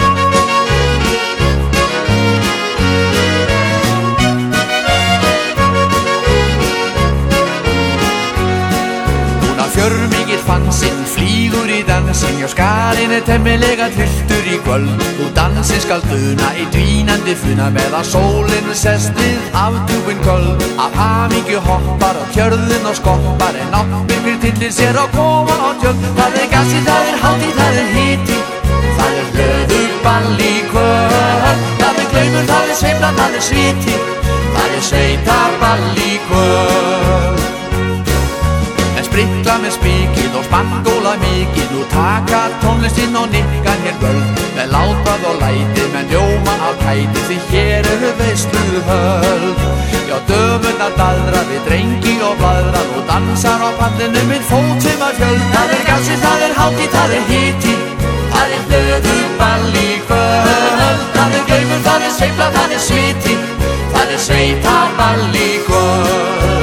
Gjør mig et fansin, flygur i dansin. Jag skal inn et hemmelega í kvöld. Og dansin skal duna i dvínandi funa Meðan sólinn sest við aftúin kvöld Af hamingi hoppar og kjörðin og skoppar. En oppbyrgir tillir sér og koma og tjöld. Það er gassi, það er hátti, það er hiti. Það er blöður ball í kvöld. Það er gleimur, það er sveimla, það er sviti. Það er sveitar ball í kvöld med spikid og spandóla mikil Nú taka tónlistinn og nikkan hér gölv Með látað og læti, men ljóma á kæti Því hér eru veistlu höld Já, döfunar dallra við drengi og bladra Nú dansar á pallinu minn fótum að fjöld. Það er gassi, það er hátti, það er hiti Það er blöðu ball í kvöld. Það er gleifur, það er sveifla, það er sviti Það er sveita ball í kvöld.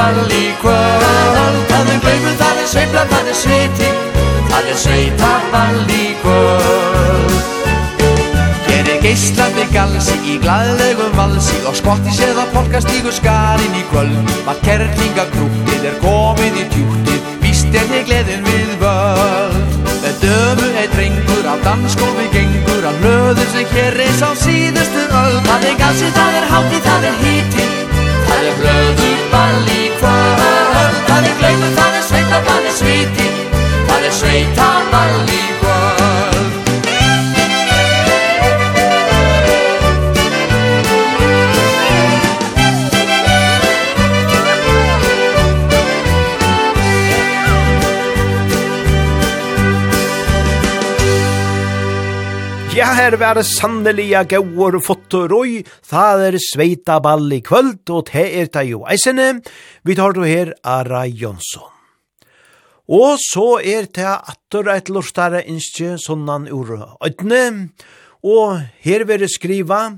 bara kvöld Ef er gleymur það er sveifla, það er sveiti Það er sveita bara líkvöld Hér er geislandi galsi í glæðlegum valsi Og skottis eða polka stígur skarinn í kvöld. Mat kerlinga krúttið er komið í tjúttið Vist er þig gleðin við völd Með dömu er drengur af danskofi gengur Af löður sem hér reis á síðustu öll Það er galsi, það er hátti, það er híti Það er blöður balli kvöld Það er gleymur, það er sveita, það er sveiti Það er sveita balli Ja, her var det sannelige gauer fotor og það er sveita ball i kvöld og te er det jo eisene. Vi tar du her Ara Jonsson. Og så er det atter et lortare innskje sånnan ur øydne, Og her vil det skriva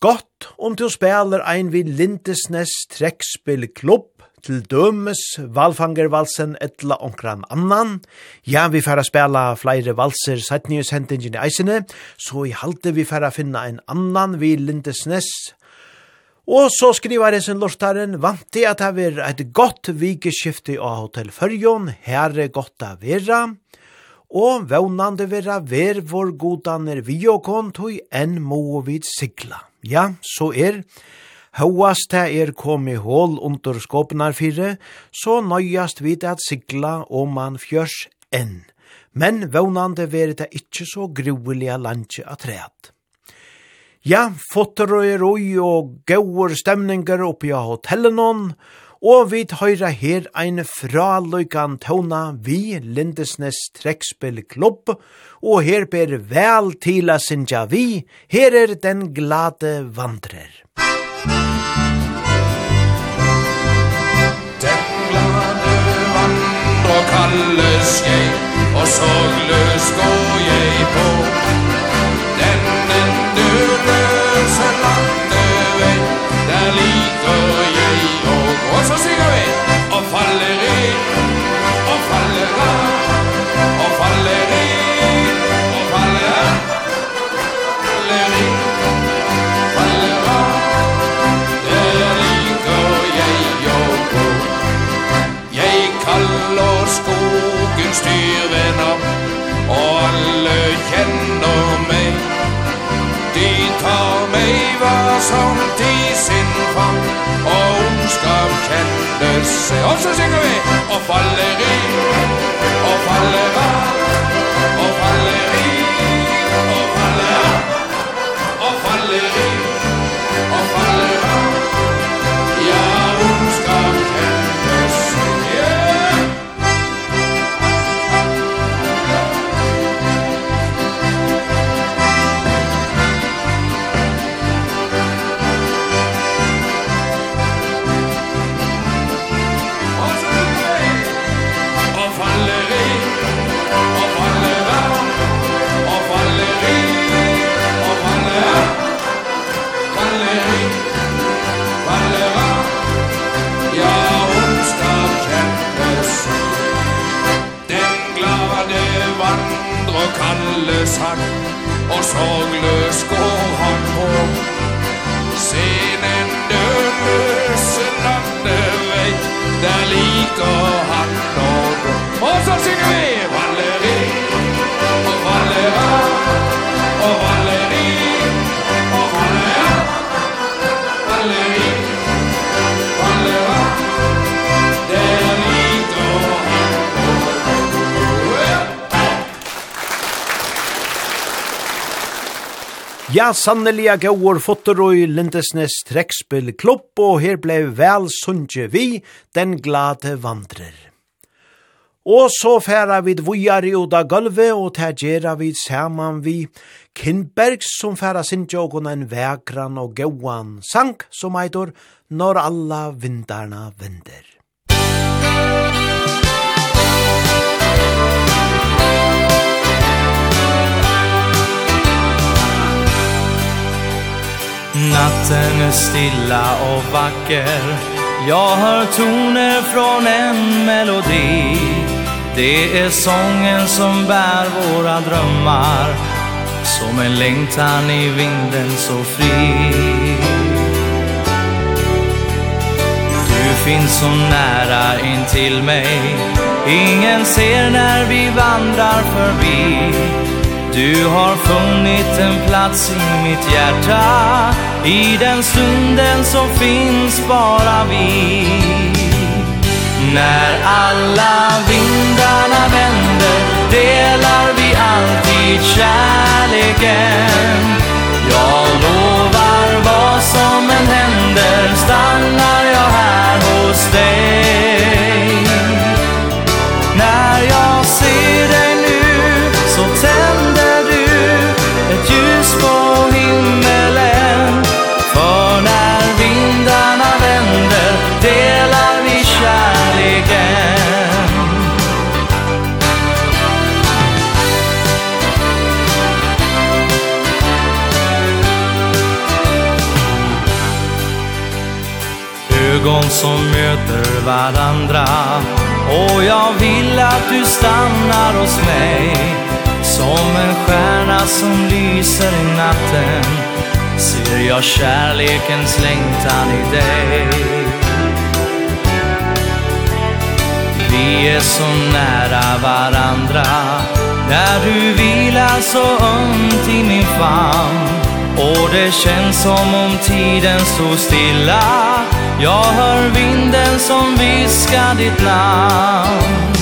Gott om du spiller ein vid Lindesnes trekspillklubb til dømes valfangervalsen etla onkran annan. Ja, vi færa spela flere valser sattnius hendingen i eisene, så i halte vi færa finna en annan vi Lindesnes. Og så skriver jeg sin lortaren, vant til at det er et godt vikeskifte av Hotel Førjon, her er godt av vera, og vevnande vera ver vår godaner vi og kontoi enn må vi sigla. Ja, så er det Hauast det er komi hål under skåpnar fire, så nøyast vid at sigla og man fjørs enn. Men vånande veri det ikkje så gruelige landje at træt. Ja, fotter og er oi og gauur stemningar oppi av hotellenon, og vi høyra her ein fraløykan tåna vi Lindesnes trekspillklubb, og her ber vel til a sinja vi, her er den glade vandrer. løsk jeg, og så løs går jeg på. Denne nødløse landevei, der liker jeg og, og så synger vi, og faller inn. Eva som de sin fang Og ondskap kjente seg. Og så synger vi Og faller i Og faller av Og faller i Og faller av Og faller i. og kalle sang Og sångløs går han på. Scenen den løse lande vei Der liker han nå Og så synger vi! Valeri Og Valera Og Valera Ja, sanneliga gauur fotter og Lindesnes trekspill klopp, og her blei vel sunnje vi, den glade vandrer. Og så færa vi vujar i oda gulvet, og ta gjerra vi saman vi Kinbergs som færa sinjogon en vekran og gauan sank, som eitor, når alla vindarna vinder. Natten är stilla och vacker. Jag hör toner från en melodi. Det är sången som bär våra drömmar. Som en längtan i vinden så fri. Du finns så nära in till mig. Ingen ser när vi vandrar förbi. Du har funnit en plats i mitt hjärta I den stunden som finns bara vi. När alla vindarna vänder Delar vi alltid kärleken. Jag lovar vad som än händer Stannar jag här hos dig. När jag ögon som möter varandra. Och jag vill att du stannar hos mig Som en stjärna som lyser i natten. Ser jag kärlekens längtan i dig. Vi är så nära varandra. När du vilar så ömt i min famn. Och det känns som om tiden stod stilla. Jag hör vinden som viskar ditt namn.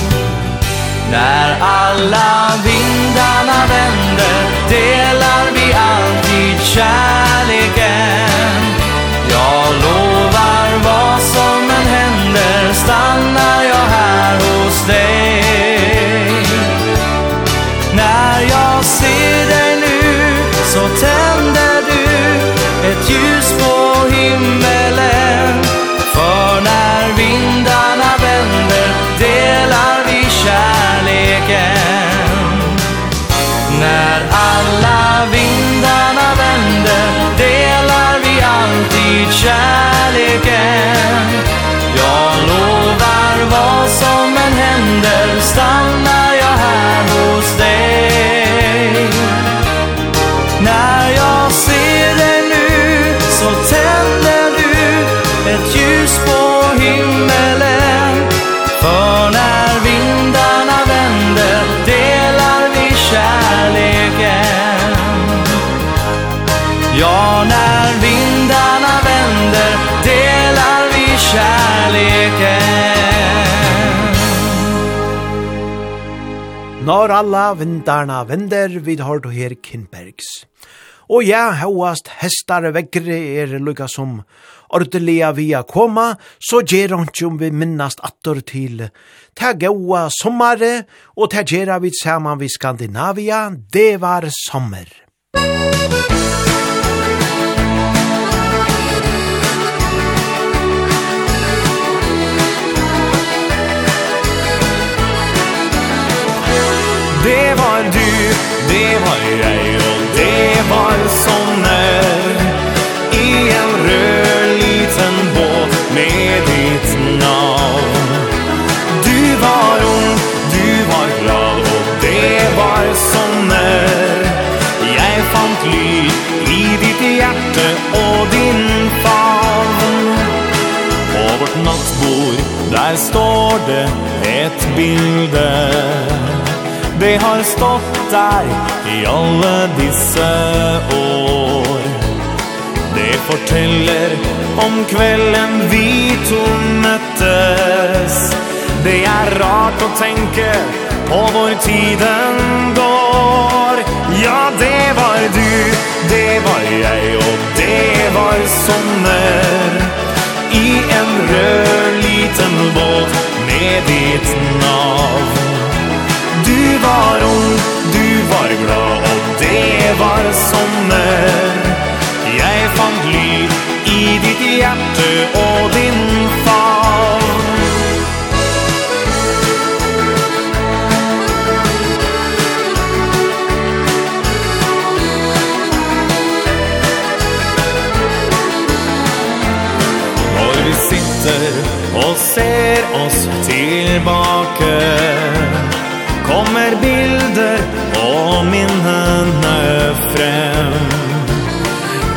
När alla vindarna vänder Delar vi alltid kärleken. Jag lovar vad som än händer Stannar jag här hos dig. När jag ser dig nu Så tänder du ett ljus på himmelen när vindarna vänder delar vi kärleken. När alla vindarna vänder delar vi alltid kärleken. Når alla vindarna vender vid har du her Kinbergs. Og ja, hauast hestare vekkere er lukka som ordelia via koma, så gjer om vi minnast attor til ta gaua sommare, og ta gjerra vi saman vi Skandinavia, det var sommer. Musik Det var jeg og det var sommer. I en rød liten båt med ditt navn. Du var ung, du var glad og det var sommer. Jeg fant lyd i ditt hjerte og din favn. På vårt nattbord, der står det ett bilde. Det har stått der i alle disse år. Det forteller om kvelden vi to møttes. Det er rart å tenke på hvor tiden går. Ja, det var du, det var jeg og det var sommer. I en rød liten båt med ditt navn. Du var ung, du var glad Og det var sommer. Jeg fant liv i ditt hjerte Og din favn Når vi sitter og ser oss tilbake kommer bilder og min frem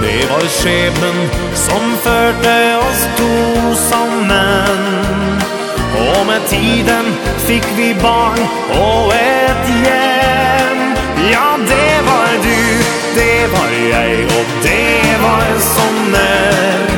Det var skjebnen som førte oss to sammen Og med tiden fikk vi barn og et hjem Ja, det var du, det var jeg og det var sommer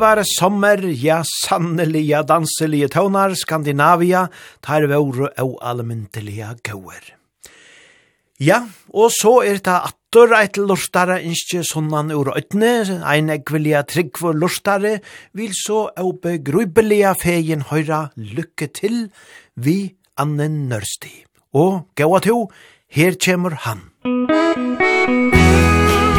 var sommer, ja, sannelige, danselige tøvnar, Skandinavia, tar våre og allmyntelige gauer. Ja, og så er det atter eit lortare innskje sånnan ur øytne, ein ekvelia trygg for lortare, vil så og begrubelige feien høyra lykke til vi Anne Nørsti. Og gaua to, her kjemur han. Musikk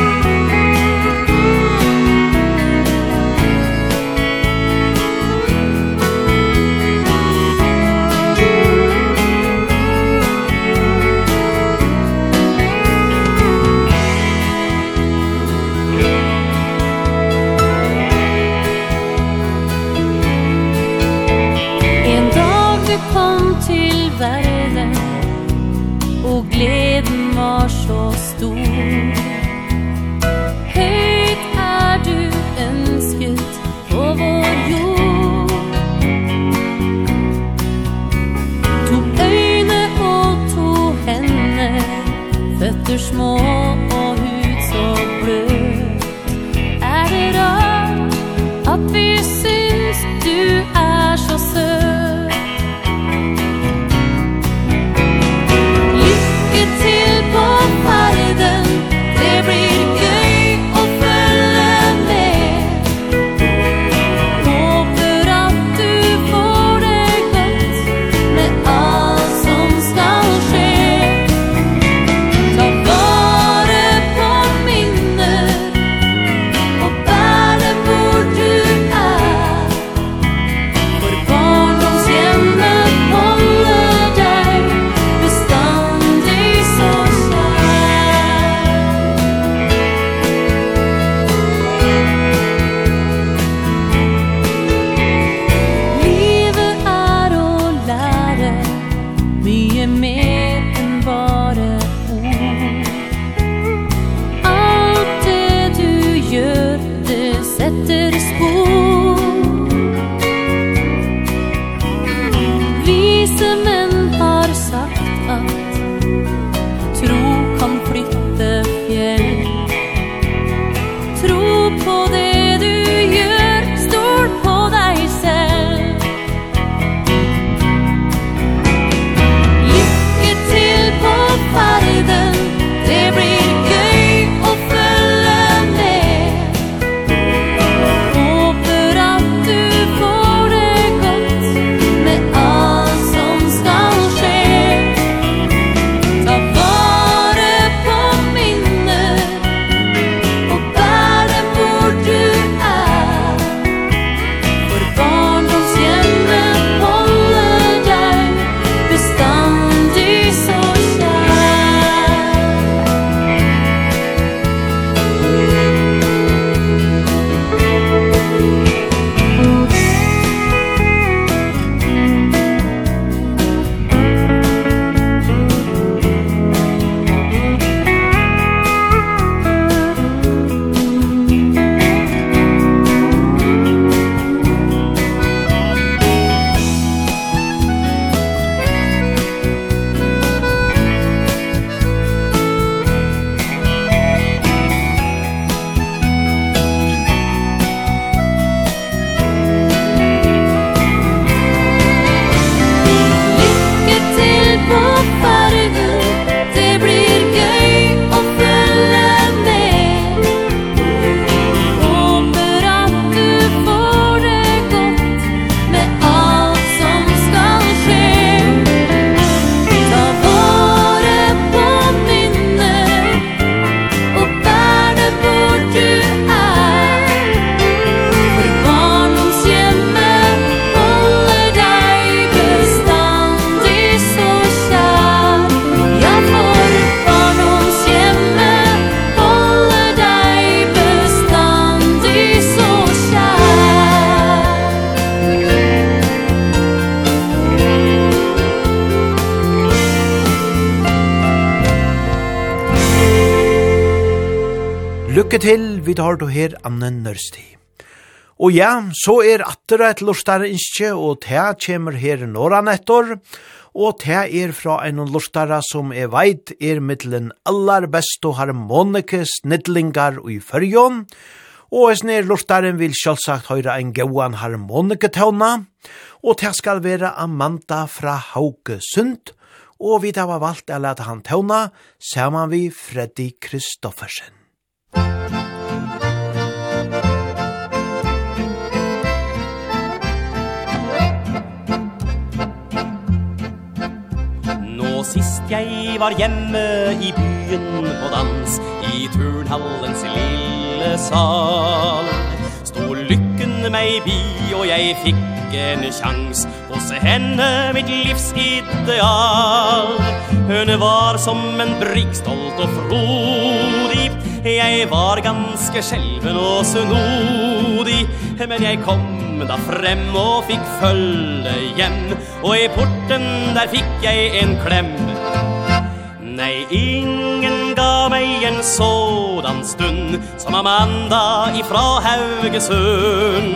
små. Lykke til, vi tar du her Anne Nørsti. Og ja, så er atter et lortare innskje, og ta kjemer her norran Nettor, og ta er fra en lortare som er veit er middelen aller best og harmonike snidlingar i fyrjon, og es nær lortaren vil sjálfsagt høyra en gauan harmonikatøvna, og ta skal være Amanda fra Hauke Sundt, og vi har valgt å lete han tøvna sammen vi Freddy Kristoffersen. Sist jeg var hjemme i byen på dans I turnhallens lille sal Stod lykken meg bi og jeg fikk en sjans Hos henne mitt livs ideal. Hun var som en brygg stolt og frodig Jeg var ganske skjelven og sunodig Men jeg kom da frem og fikk følge hjem. Og i porten der fikk jeg en klem. Nei, ingen ga meg en sådan stund Som Amanda ifra Haugesund.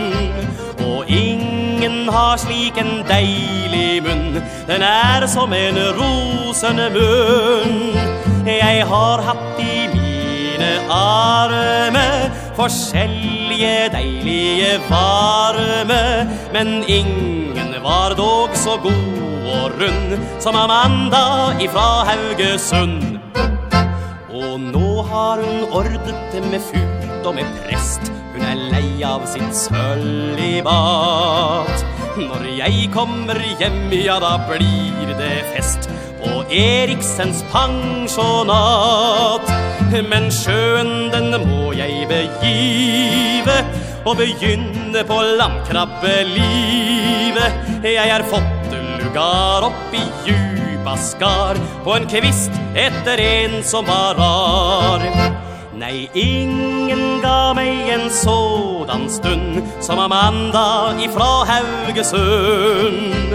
Og ingen har slik en deilig munn Den er som en rosende munn. Jeg har hatt i min mine arme Forskjellige deilige varme. Men ingen var dog så god og rund Som Amanda ifra Haugesund. Og nå har hun ordet det med fult og med prest Hun er lei av sitt søllibat Når jeg kommer hjem, ja da blir det fest På Eriksens pensjonat. Men sjøen den må jeg begive Og begynne på landkrabbelivet Jeg har fått lugar opp i djupa skar På en kvist etter en som var rar. Nei, ingen ga meg en sådan stund Som Amanda ifra Haugesund.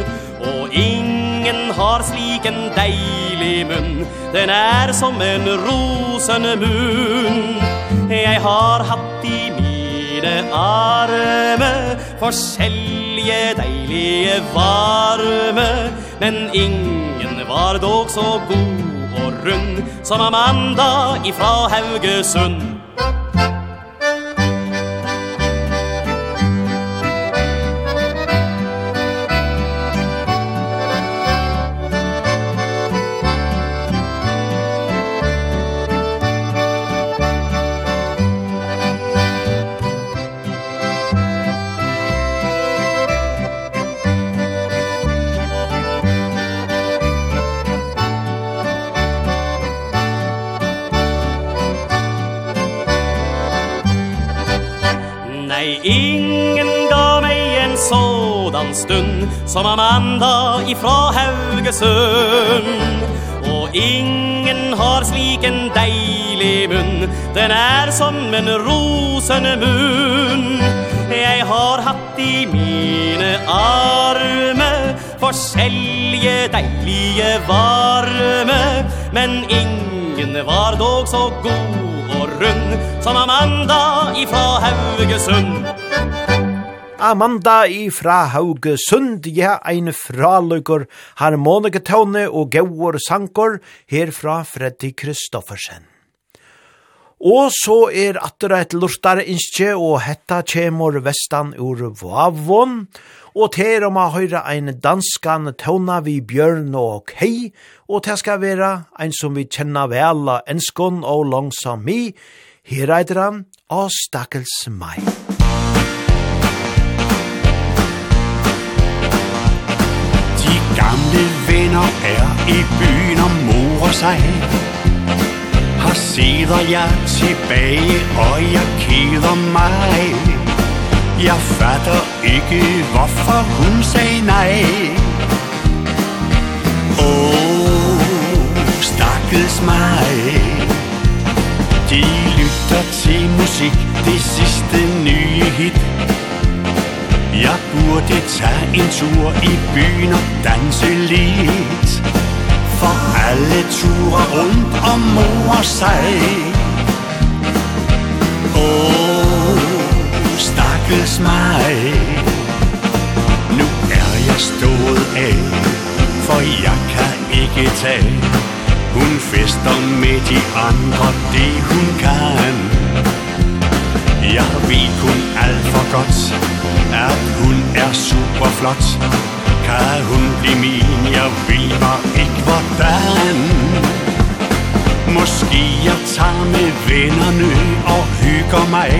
Og ingen har slik en deilig munn Den er som en rosende munn. Jeg har hatt i mine arme Forskjellige deilige varme Men ingen var dog så god og rund Som Amanda ifra Haugesund. sånn stund Som Amanda ifra Haugesund. Og ingen har slik en deilig munn Den er som en rosende munn. Jeg har hatt i mine arme Forskjellige deilige varme Men ingen var dog så god og rund Som Amanda ifra Haugesund. Amanda ifra Haugesund, ja, ein fraløyker harmoniketone og gauur sankor, herfra Freddy Kristoffersen. Og så er atter et lortare innskje, og hetta kjemur vestan ur Vavon, og ter om a høyra ein danskan tona vi Bjørn og Kei, og til skal vera ein som vi kjenna vela enskon og langsam mi, her eitir han, og stakkels meg. Gamle venner er i byen og morer sig Her sidder jeg tilbage, og jeg keder mig. Jeg fatter ikke, hvorfor hun sagde nej. Åh, stakkels mig. De lytter til musik, det sidste nye hit. Jeg burde tage en tur i byen og danse lidt? For alle ture rundt om mor sig Åh, stakkels mig. Nu er jeg stået af For jeg kan ikke tage. Hun fester med de andre det hun kan. Jeg ved kun alt for godt At hun er super flot Kan hun blive min? Jeg ved bare ikke hvordan Måske jeg tager med vennerne Og hygger mig.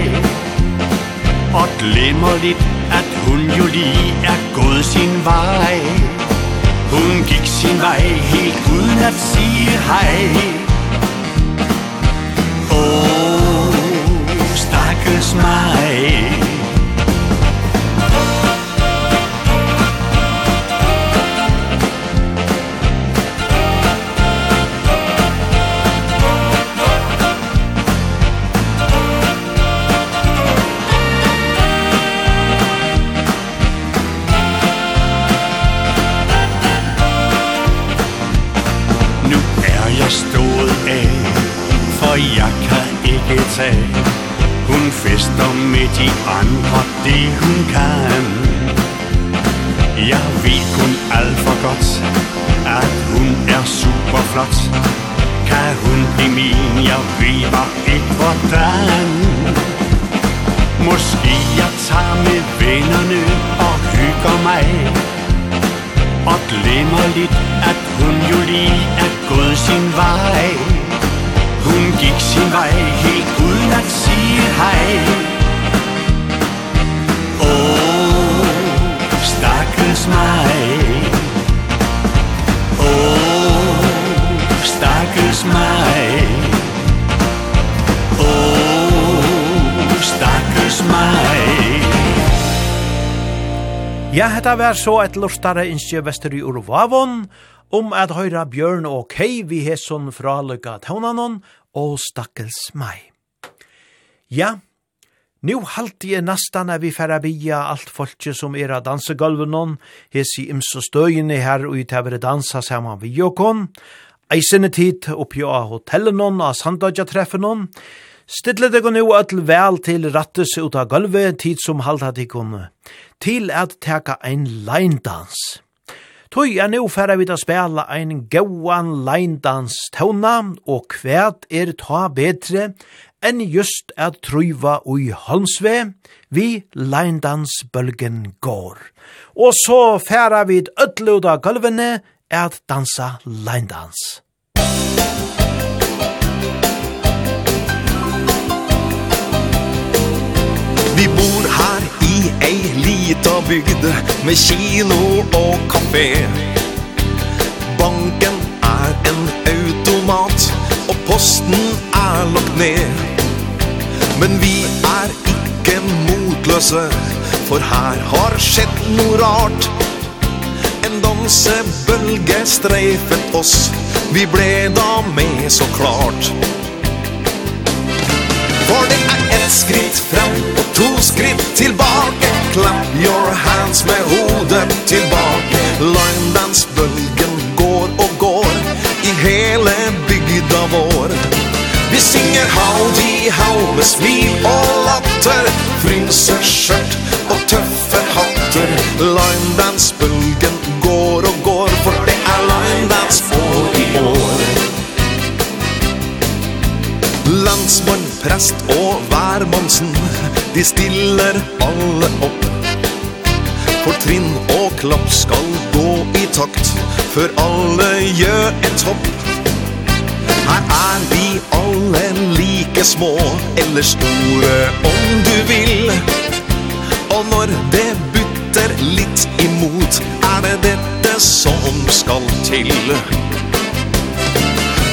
Og glemmer lidt At hun jo lige er gået sin vej. Hun gik sin vej Helt uden at sige hej. Åh oh, Hetta var så et lortare innskje vester i Urvavon, om at høyra Bjørn og Kei vi hesson fra Lykka Taunanon og Stakkels Mai. Ja, nu halte jeg nastan er vi færa bia alt folket som er av dansegolvenon hes i imso støyene her og i tævere dansa saman vi jokon, eisene tid oppi av hotellenon av Sandadja treffenon, Stille deg nu öll vel til rattes ut av gulvet, tid som halda deg kunne, til at teka ein leindans. Tøy er nu færre vi å spela ein gauan leindans tåna, og kvæt er ta betre enn just at truiva ui Holmsve, vi leindans bølgen går. Og så færre vi til öll ut av gulvene, at dansa leindans. Vi bor her i ei lita bygd Med kino og kafé Banken er en automat Og posten er lagt ned. Men vi er ikke motløse For her har skjedd noe rart. En dansebølge streifet oss Vi ble da med så klart. For det er Ett skritt fram och två skritt tillbaka. Clap your hands med hodet tillbaka. Løgndansbølgen går og går I hele bygda vår Vi synger howdy how med smil og latter. Fryser skjørt og tøffe hatter. Løgndansbølgen går og går For det er løgndansbølgen Eidsvoll, Prest og Værmonsen De stiller alle opp. For trinn og klapp skal gå i takt Før alle gjør et hopp Her er vi alle like små Eller store om du vil. Og når det butter litt imot Er det dette som skal til.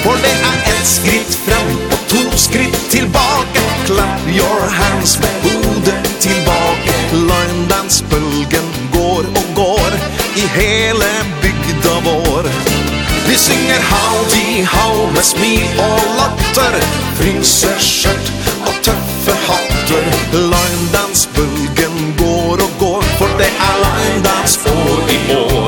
For det er ett skritt fram to skritt tilbake Clap your hands med hodet tillbaka. Løgndansbølgen går og går I hele bygda vår. Vi synger howdy how med smil og latter. Fryseskjørt og tøffe hatter. Løgndansbølgen går og går. For det er løgndans år i år.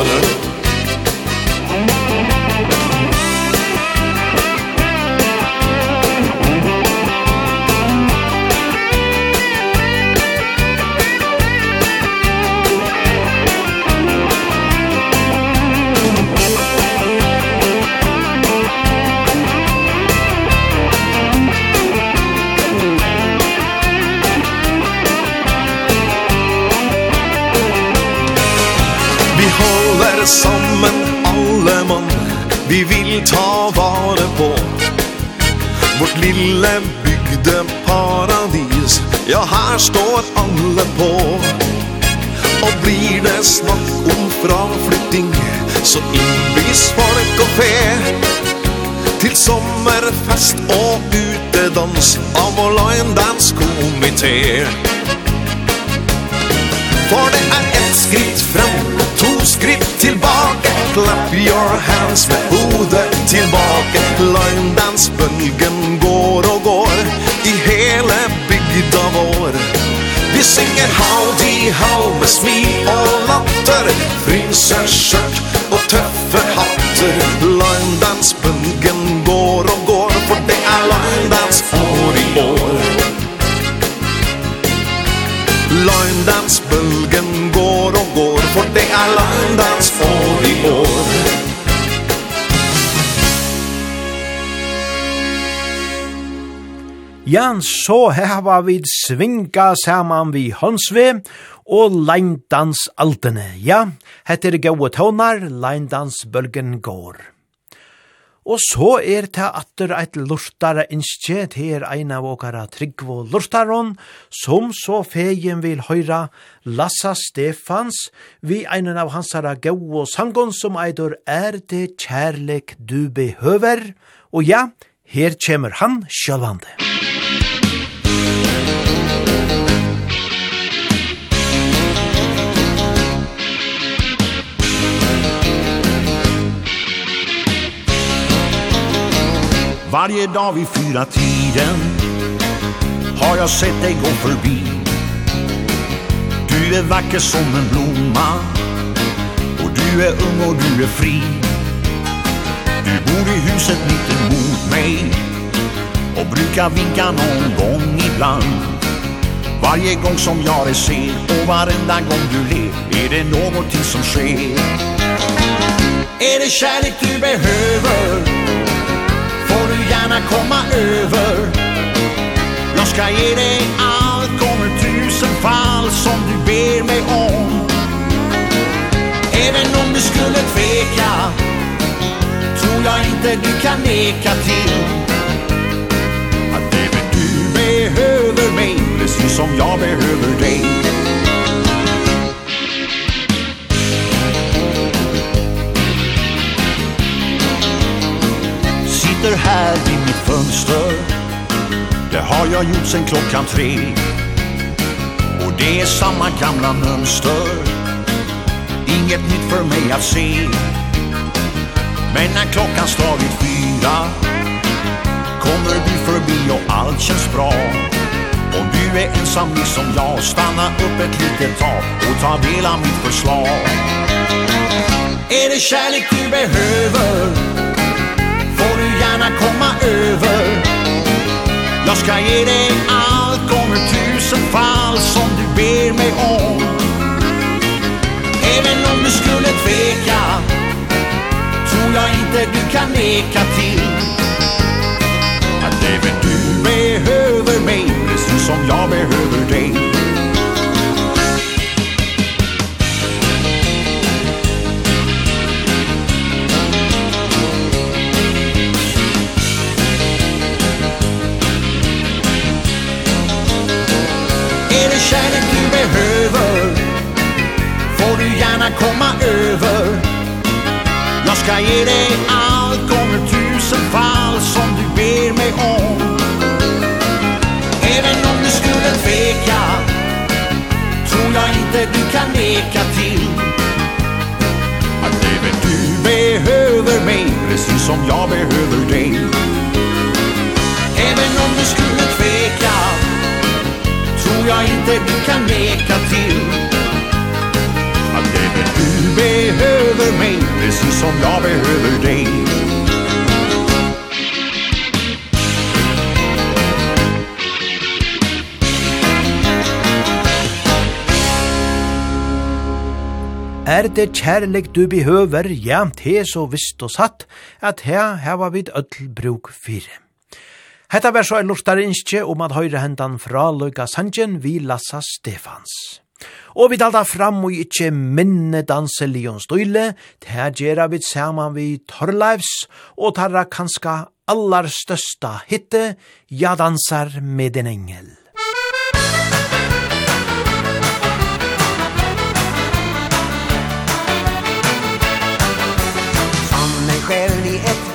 vil ta vare på. Vårt lille bygdeparadis Ja, her står alle på. Og blir det snakk om fraflytting Så innbys folk og fe. Til sommerfest og utedans Av vår line dance komité. For det er ett skritt fram To skritt tilbake. Clap your hands med hodet tilbake Løgndansbølgen går og går I hele bygda vår Vi synger howdy how med smil og latter Fryser skjørt og tøffe hatter. Løgndansbølgen går og går For det er løgndans år i år. Løgndansbølgen går og går For det er løgndans Jan så heva vi svinga saman vi hansve og leindans altene. Ja, hette er gode tånar, leindans bølgen går. Og så er det atter eit lortare innskje til ein av åkara Tryggvo Lortaron, som så fegen vil høyra Lassa Stefans, vi ein av hansara gau og sangon som eidur er det kjærlek du behøver, og ja, her kjemur han sjølvande. Varje dag vid fyra tiden Har jag sett dig gå förbi. Du är vacker som en blomma Och du är ung och du är fri. Du bor i huset mitt emot mig och brukar vinka någon gång ibland. Varje gång som jag är ser och varenda gång du ler är det någonting som sker. Är det kärlek du behöver får du gärna komma över. Jag ska ge dig allt gånger tusen fall som du ber mig om. Även om du skulle tveka tror jag inte du kan neka till behöver mig Precis som jag behöver dig Sitter här vid mitt fönster Det har jag gjort sen klockan tre. Och det är samma gamla mönster Inget nytt för mig att se. Men när klockan slagit fyra kommer du förbi och allt känns bra. Om du är ensam liksom jag Stanna upp ett litet tag och ta del av mitt förslag. Är det kärlek du behöver Får du gärna komma över. Jag ska ge dig allt gånger tusen fall Som du ber mig om. Även om du skulle tveka Tror jag inte du kan neka till. som jag behöver dig. Är det kärlek du behöver Får du gärna komma över. Jag ska ge dig allt gånger tusen fall Som du ber mig om tveka Tror jag inte du kan neka till. Att även du behöver mig Precis som jag behöver dig. Även om du skulle tveka Tror jag inte du kan neka till. Att även du behöver mig Precis som jag behöver dig. Er det kjærlig du behøver, ja, te så visst og satt, at her heva vi ødel bruk fire. Hetta var så en lortare innskje om at høyre hendan fra Løyga Sandjen vi Lassa Stefans. Og vi dalda fram og ikkje minne danse Leon Støyle, ter gjerra vi saman vi Torleivs, og tarra kanska allar størsta hitte, ja dansar med en engel. barely at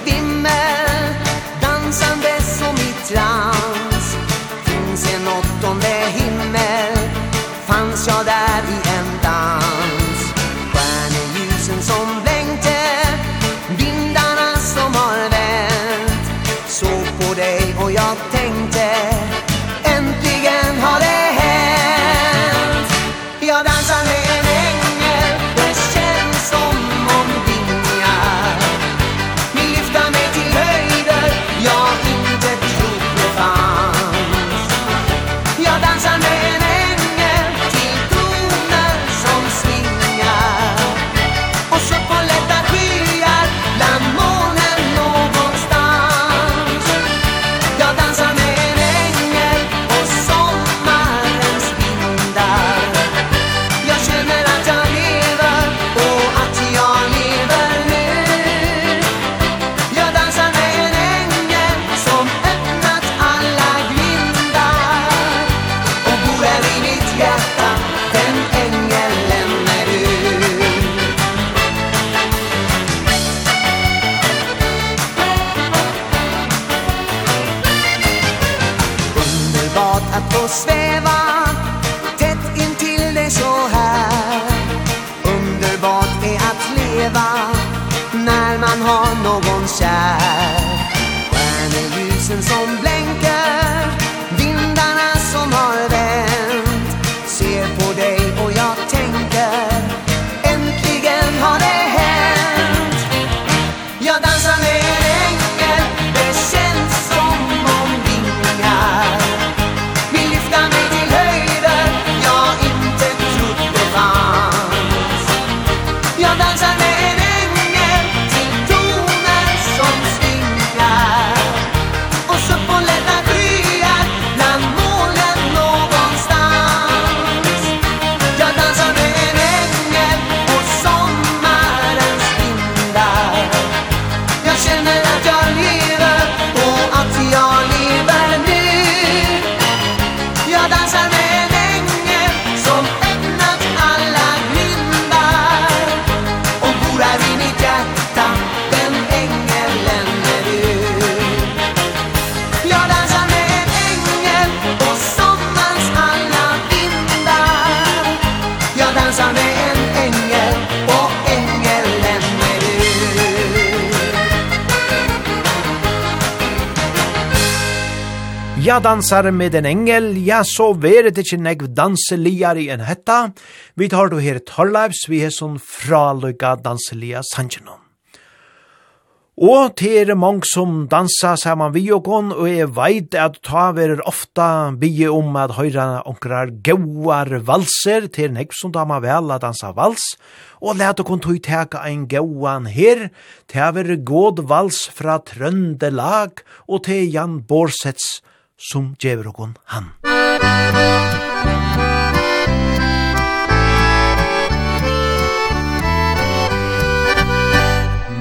side. dansar med en engel, ja, så vere det ikke negv danseliar i en hetta. Vi tar du her Torleivs, vi er sånn fraløyga danselia sanjenom. Og til er mange som dansa saman vi og kon, og jeg veit at ta verer ofta bygge om at høyra onkrar gauar valser, til nek som da man vel a dansa vals, og let og kon tog teka ein gauan her, til verer god vals fra Trøndelag, og til Jan Borsets som gjever okon han.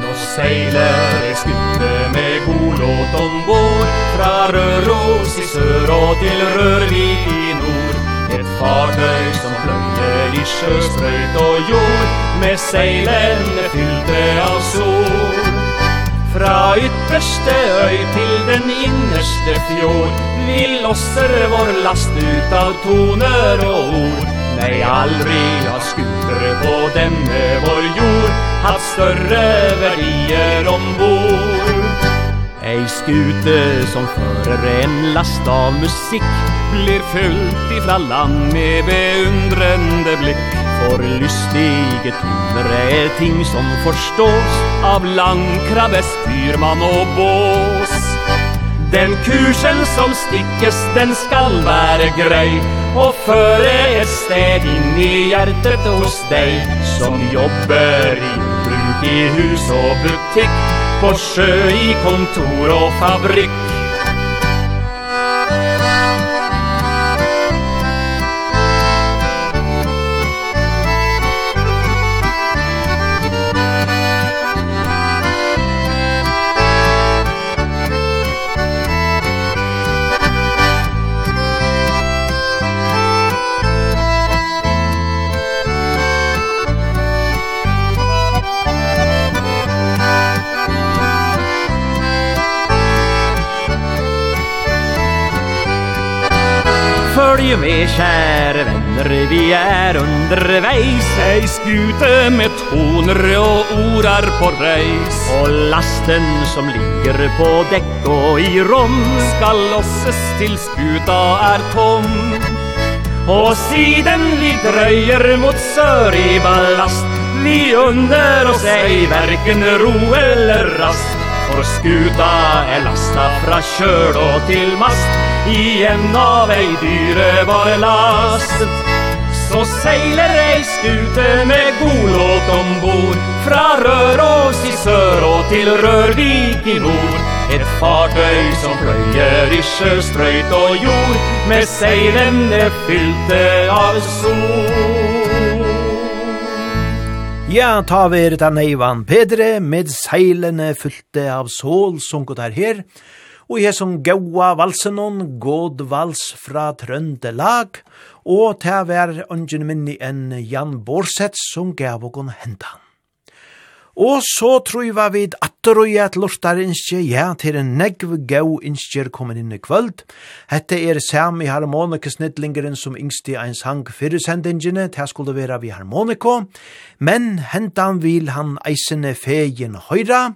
Nå seiler i skutte med golåt ombord, fra Røros i sør og til Rørvik i nord. Et fartøy som fløyer i sjøstrøyt og jord, med seilene fylte av sol. Fra ytterste øy til den innerste fjord Vi losser vår last ut av toner og ord. Nei, aldri har skuldre på denne vår jord Hatt større verdier ombord Ei skute som fører en last av musikk Blir fullt ifra land med beundrende blikk. For lystige toner er ting som forstås Av landkrabbe, styrmann og bås. Den kursen som stikkes, den skal være grei Og føre et sted inn i hjertet hos deg Som jobber i bruk i hus og butikk. Porsche i kontor og fabrikk. Följ med kära vänner, vi är underveis. Ei skute med toner och orar på rejs Och lasten som ligger på däck och i rom Ska losses till skuta är tom. Och siden vi dröjer mot sör i ballast. Vi under oss ej varken ro eller rast. For skuta er lasta fra kjøl og til mast. Igjen av ei dyrebare last. Så seiler ei skute med god låt ombord Fra Røros i sør og til Rørvik i nord. Et fartøy som pløyer i sjøstrøyt og jord. Med seilene fylte av sol. Ja, ta ver den neivan Pedre med seilene fylte av sol sunket her her, og jeg som gaua valsenon, god vals fra trønde lag, og ta ver ungen minni enn Jan Borsets som gav okon hentan. Og så truva vi atter og at lortar innskje, ja, til en negv gau innskjer kommet inn i kvöld. Hette er sam i snittlingeren som yngsti ein sang fyrir sendingene, til skulle vera vi harmoniko, men hentan vil han eisene fegin høyra,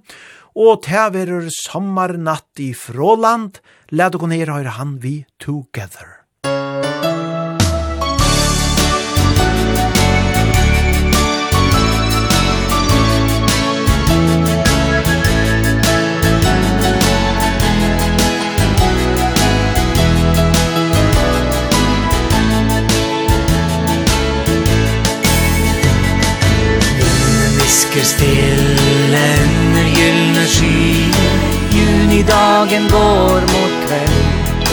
og til verur sommarnatt i fråland, lad okon her høyra han vi together. ligger stille under gyllene sky. Junidagen går mot kveld.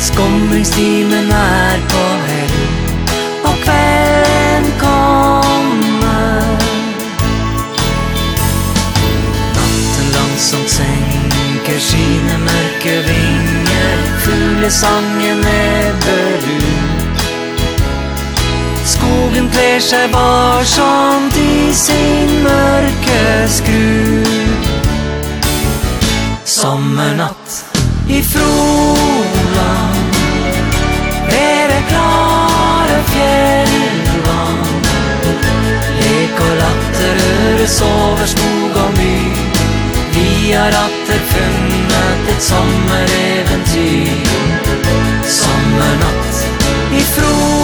Skomringstimen er på hell. Og kvelden kommer. Natten langsomt senker sine mørke vinger. Fuglesangen ebber ut Jorden kler seg varsomt i sin mørke skru Sommernatt i Froland. Ved det klare fjellvann. Lek og latter øres over skog og my. Vi har atter funnet et sommereventyr. Sommernatt i Froland.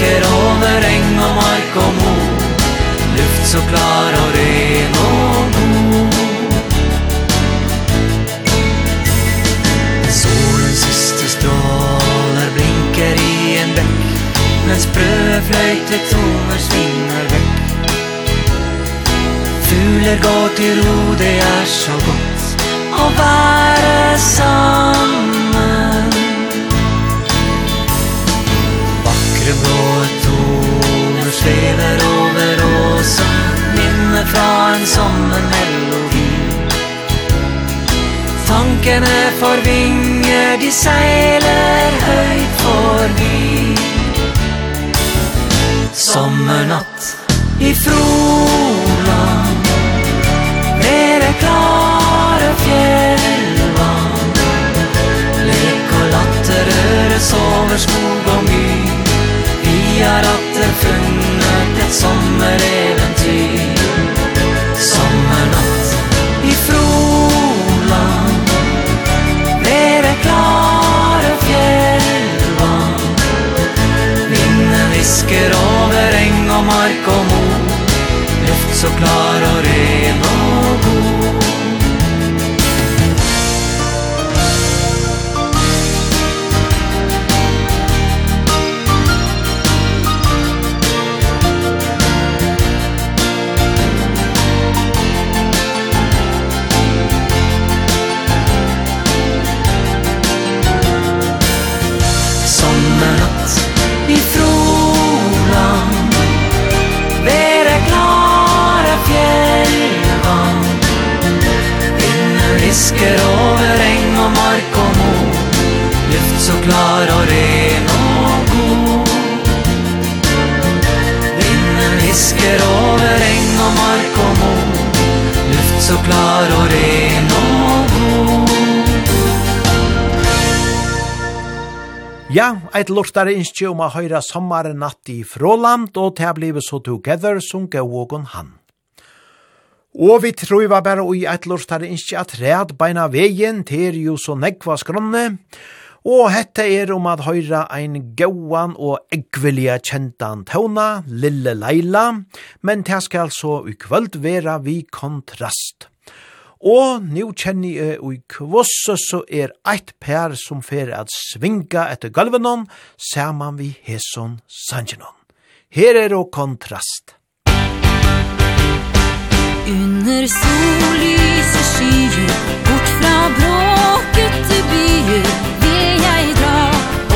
Leker over eng og mark og mo. Luft så klar og ren og god Solens siste stråler blinker i en bekk Mens brøde fløyte toner svinner vekk. Fugler går til ro, det er så godt Å være sammen. bygger blå et tone Svever over åsen Minne fra en sommermelodi. Tankene forvinger De seiler høyt forbi Sommernatt i Froland Nere klare fjellvann. Lek og latter øres over skog og er at den funnet et sommereventyr Sommernatt i Froland Ved det klare fjellvann Vinden visker over eng og mark og mo. Luft så klar fisker over eng og mark og må Luft så klar og ren og god. Vinden fisker over eng og mark og må Luft så klar og ren og god. Ja, eit lortare innskje om a høyra sommaren natt i Fråland, og det har blivit så together sunke gau og han. Og vi truiva bare ui eitlurs tar innskje at red beina vegin til jo så nekva skronne, og hette er om at høyra ein gauan og eggvilja kjentan tauna, Lille Leila, men det skal altså i kvöld vera vi kontrast. Og nu kjenner jeg i kvosse så er eit per som fer at svinga etter gulvenon, saman vi heson sanjenon. Her er og kontrast. Under sollyset skyer Bort fra bråket til byer Vil jeg dra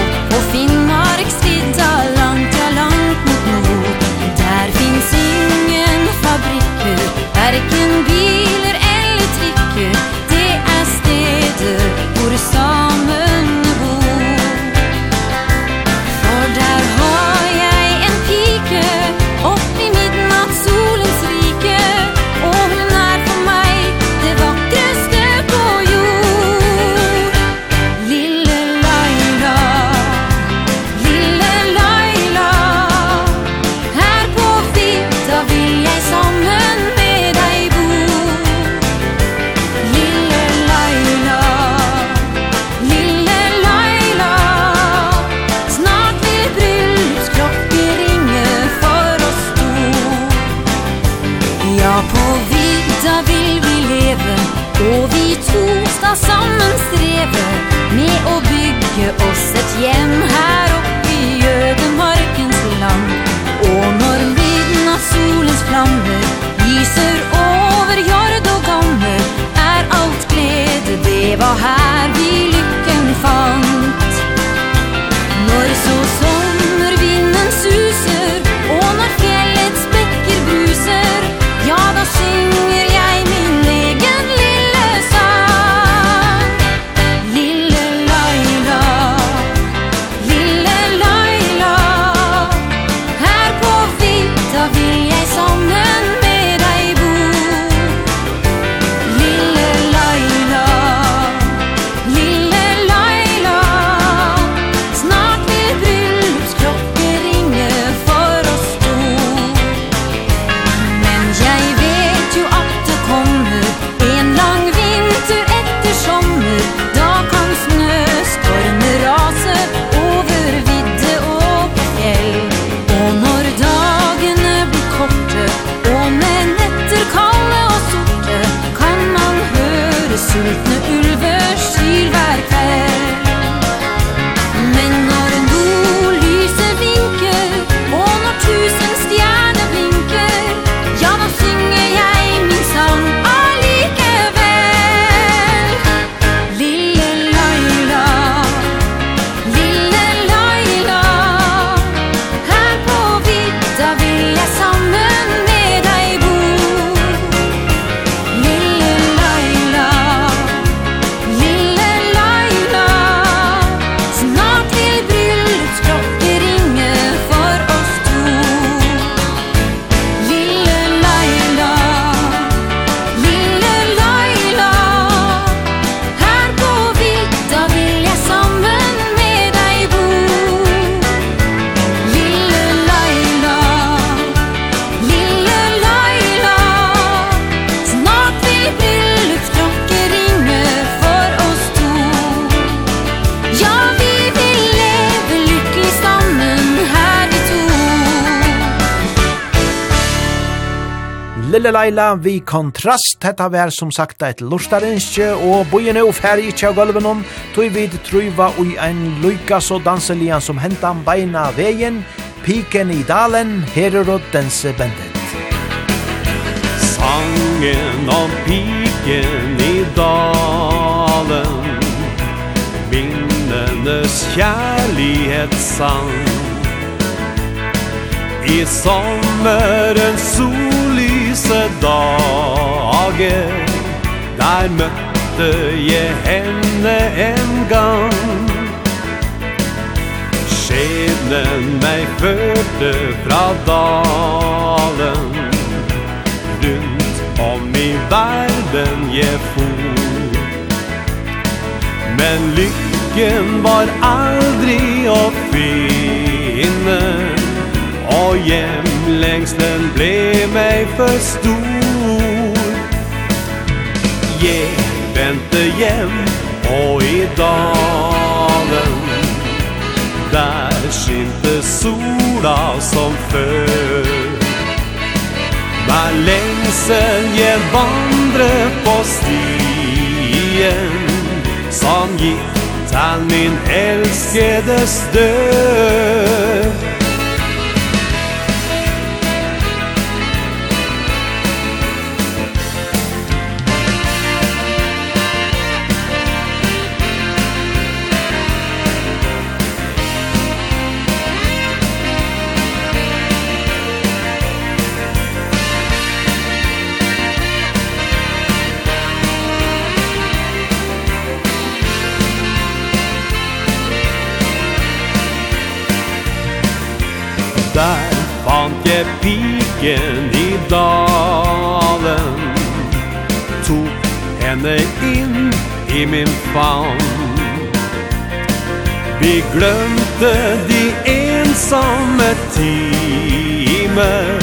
Opp på Finnmarks vidda Langt, ja langt mot nord. Der finns ingen fabrikker Verken biler eller trikker. Det er steder hvor samer det var her vi Laila vi kontrast. Hetta vær som sagt eit lortarinskje Og bojen er ferdig ikkje av gulven om tog vid truva ui ein luika så danselian som hentan beina veien. Piken i dalen, her er danse bendet. Sangen om piken i dalen. Minnenes kjærlighetssang. I sommerens sol disse dager. Der møtte jeg henne en gang. Skjebnen meg førte fra dalen. Rundt om i verden jeg for. Men lykken var aldri å finne. Og hjem längst den blev mig för stor. Jag väntar jämt och i dalen Där skinte sola som förr. Men längsen jag vandre på stien Som gick till min älskedes död. med piken i dalen. Tog henne inn i min famn Vi glömte de ensamme timer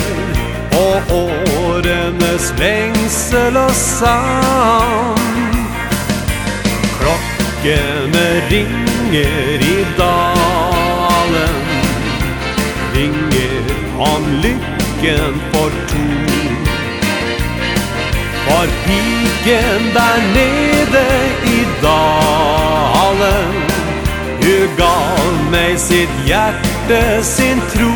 Og årenes lengsel og savn. Klokkene ringer i dalen. Ring om lykken fortog For piken der nede i dalen Hun gav meg sitt hjerte, sin tro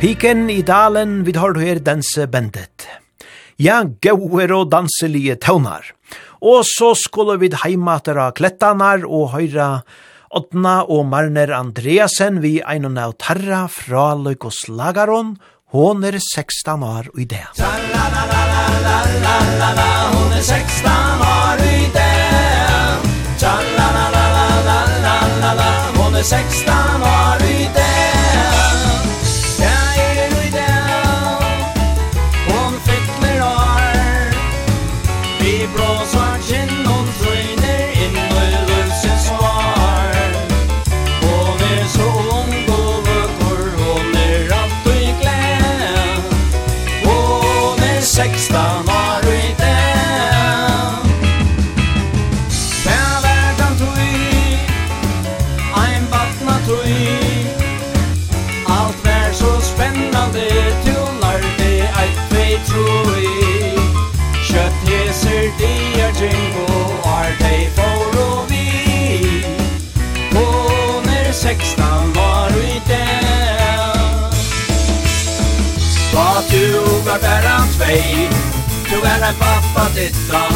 Piken i dalen, vi tar du her danse bandet ja, gauer og danselige tøvnar. Og så skulle vi heimater av klettanar og høyra Odna og Marner Andreasen vi einan av tarra fra Løykos Lagaron, hon er 16 år i det. La la la la la la la la, hon er 16 år i det. La la la la la la la la, hon er 16 år i det. dear jingle are they for vi Kommer sextan var ute Vad du var bära tvej? Du är en pappa dittan.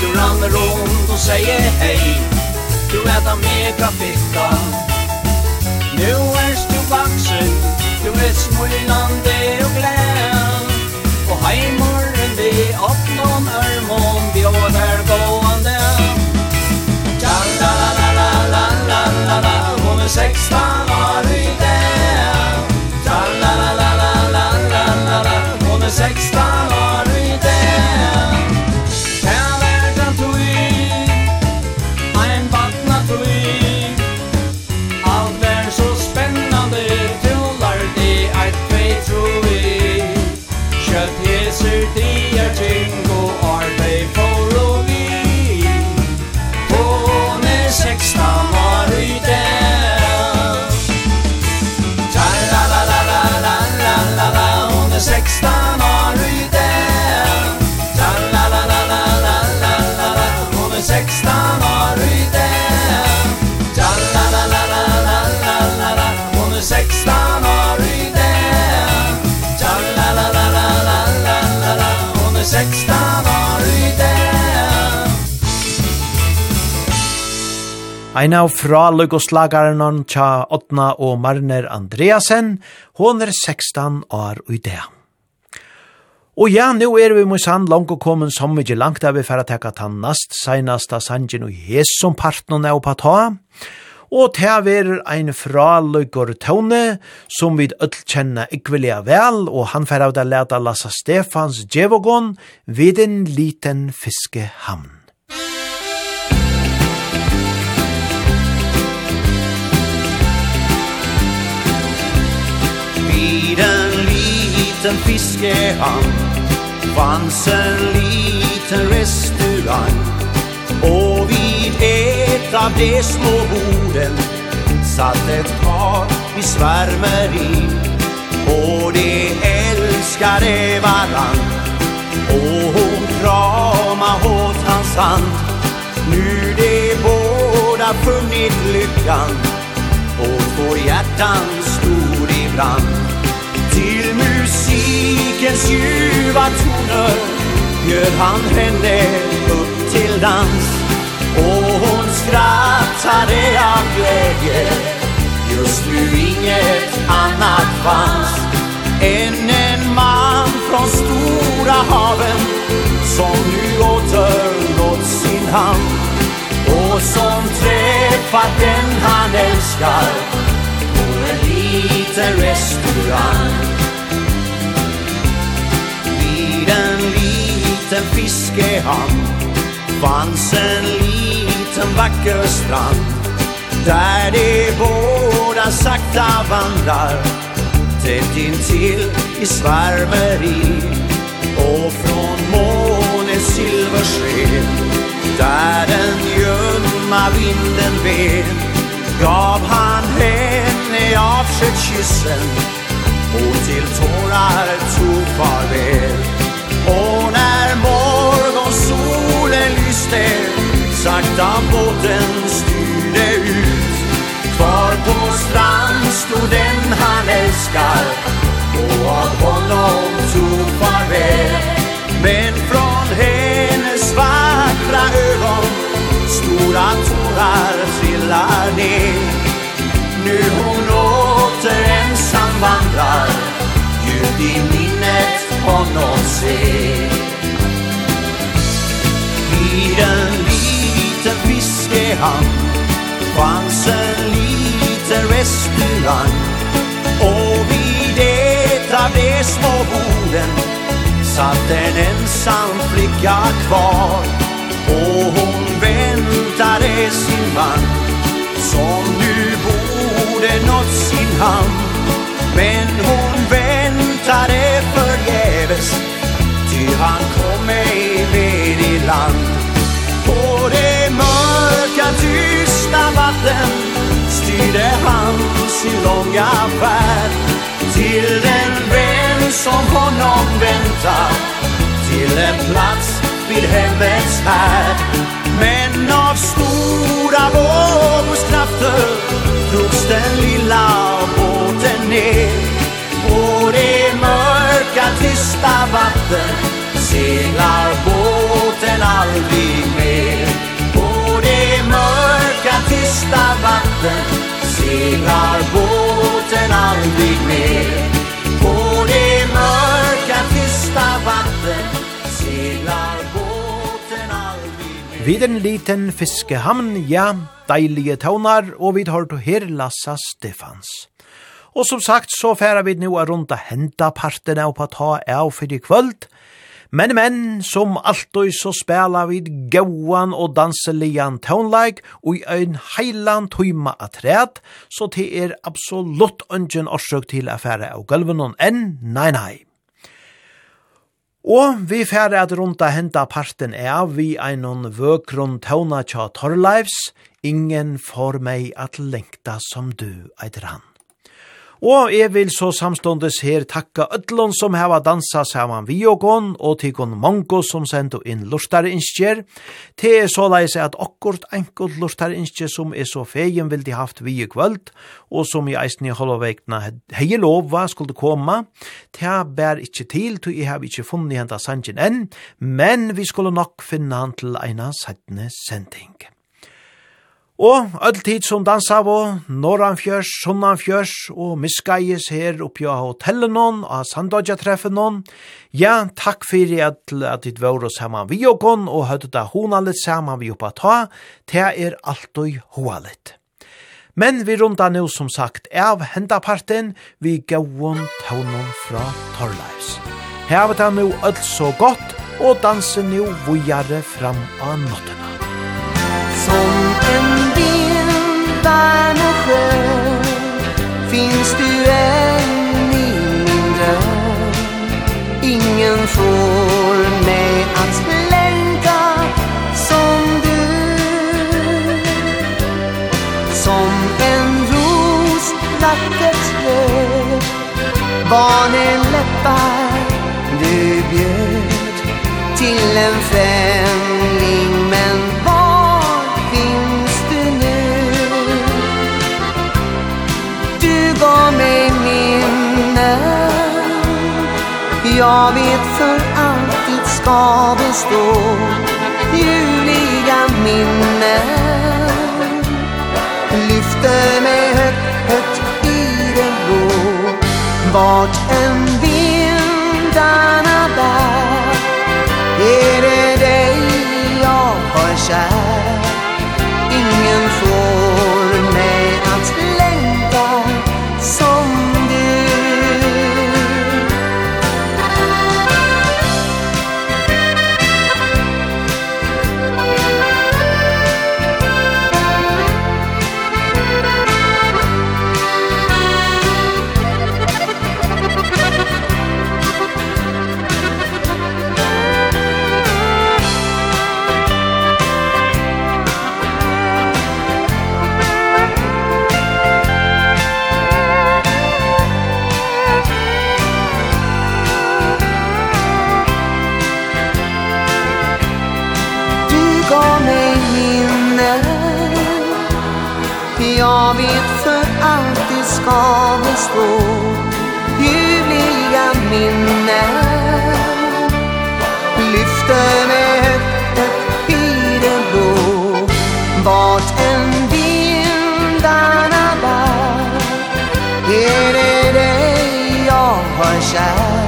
Du rann runt och säger hej. Du äta mega fitta. Nu är du vuxen. Du är smulande og glän. Og heimorren vi öppnar gråter gående Tja la la la la la la la la Hon är sexton år ute Ein av fra Lugosslagaren tja Otna og Marner Andreasen, hon er 16 år i det. Og ja, nu er vi mot sand langt og kommet som ikke langt av vi færa teka tannast, av sangen og hes som partnerne er på ta. Og til å være ein fra Tone, som vi öll kjenner ikvilja vel, og han fer av det leta Lassa Stefans Djevogon vid en liten fiskehamn. liten fiskehamn fanns en liten restaurang. Och vid ett av de små borden satt ett par i svärmeri Och de älskade varann Och hon krama åt hans hand. Nu de båda funnit lyckan Och två hjärtan stod i brand musikens ljuva toner Gör han henne upp till dans. Och hon skrattade av glädje. Just nu inget annat fanns Än en man från stora haven Som nu åter nått sin hand. Och som träffat den han älskar På en liten restaurang. liten fiskehamn Fanns en liten vacker strand Där de båda sakta vandrar. Tätt intill i svärmeri Och från månens silversken Där den gömma vinden ven Gav han henne avskedskyssen Och till tårar tog farväl. Och när morgonsolen lyste Sakta båten styrde ut. Kvar på strand stod den han älskar Och av honom tog farväl. Men från hennes vackra ögon Stora tårar trillar ner. Nu hon åter ensam vandrar Djupt i minnet se I en liten fiskehamn fanns en liten restaurang. Och vid ett av de små borden satt en ensam flicka kvar. Och hon väntade sin man som nu borde nått sin hamn. Men hon bäst. Ty han kom mig med i land. På det mörka tysta vatten Styrde han sin långa färd. Till den vän som honom väntar Till en plats vid hemmets härd Men av stora vågors krafter Drogs den lilla båten ner. På det tysta vatten. Seglar båten aldrig mer. På det mörka tysta vatten. Seglar båten aldrig mer. På det mörka tysta vatten. Seglar båten aldrig mer. Vid en liten fiskehamn, ja, deilige taunar, og vi tar til her Lassa Stefans. Og som sagt, så færa vi nu a runda henda partene og på ta av fyrir kvöld. Men, men, som alltid så spelar vi gauan og danselian tonelag og i ein heilan tøyma at ræt, så det er absolutt ungen orsøk til affære av gulvenon enn, nei, nei. Og vi færre at runda henta parten av vi einon vøkron tøvna tja torrleivs, ingen får meg at lengta som du, eitir han. Og jeg vil så samståndes her takka ödlon som heva dansa saman vi og gån, og tikon mongo som sendo inn lustare innskjer. Det er så leis at okkurt enkelt lustare innskjer som er så fegen vil de haft vi i kvöld, og som i eisen i holovegna hei lova skulle koma. Det bær ikkje til, to jeg har ikkje funnet henta sanjen enn, men vi skulle nok finna han til eina sættne sending. Og all tid som dansa av Norranfjørs, Sunnanfjørs og Miskaies her oppi av hotellet noen, av Sandodja treffen noen. Ja, takk fyrir at, at dit var oss saman vi og gong, og høyde da hona litt saman vi oppa ta, det er alltid hoa litt. Men vi runda nu som sagt av hendaparten, vi gauon taunon fra Torleis. Her har vi ta nu alt så godt, og dansen nu vujare fram av nottena. Som Värnesjö Finns du än i min dröm? Ingen får mig att längta Som du. Som en ros Lackert röd Barnen läppar Du bjöd Till en fem jag vet för alltid ska bestå Ljuvliga minnen. Lyfter mig högt, högt i det blå. Vart en vindarna bär Är det dig jag har kär? ska bestå Ljuvliga minnen. Lyfter med högt i det blå. Vart en vindarna bär Är det dig jag har kär?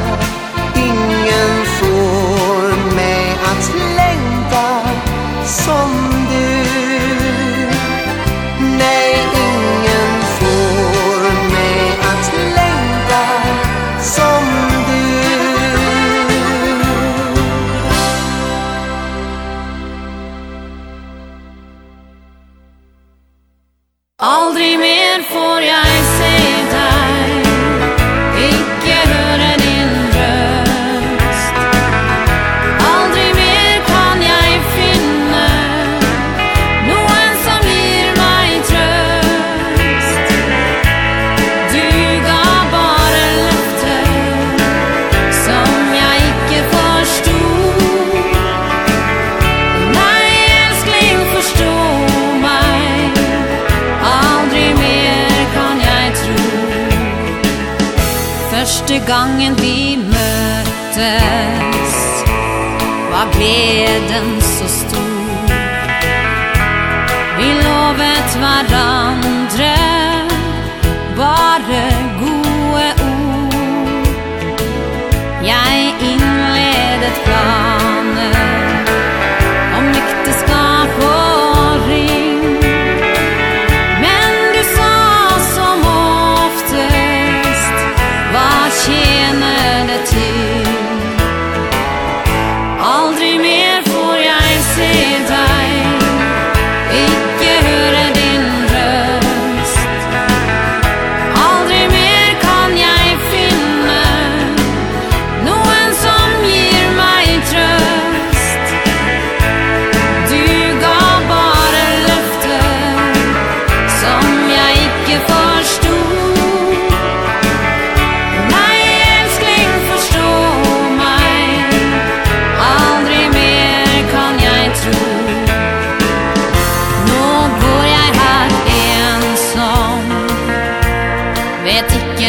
ingen tid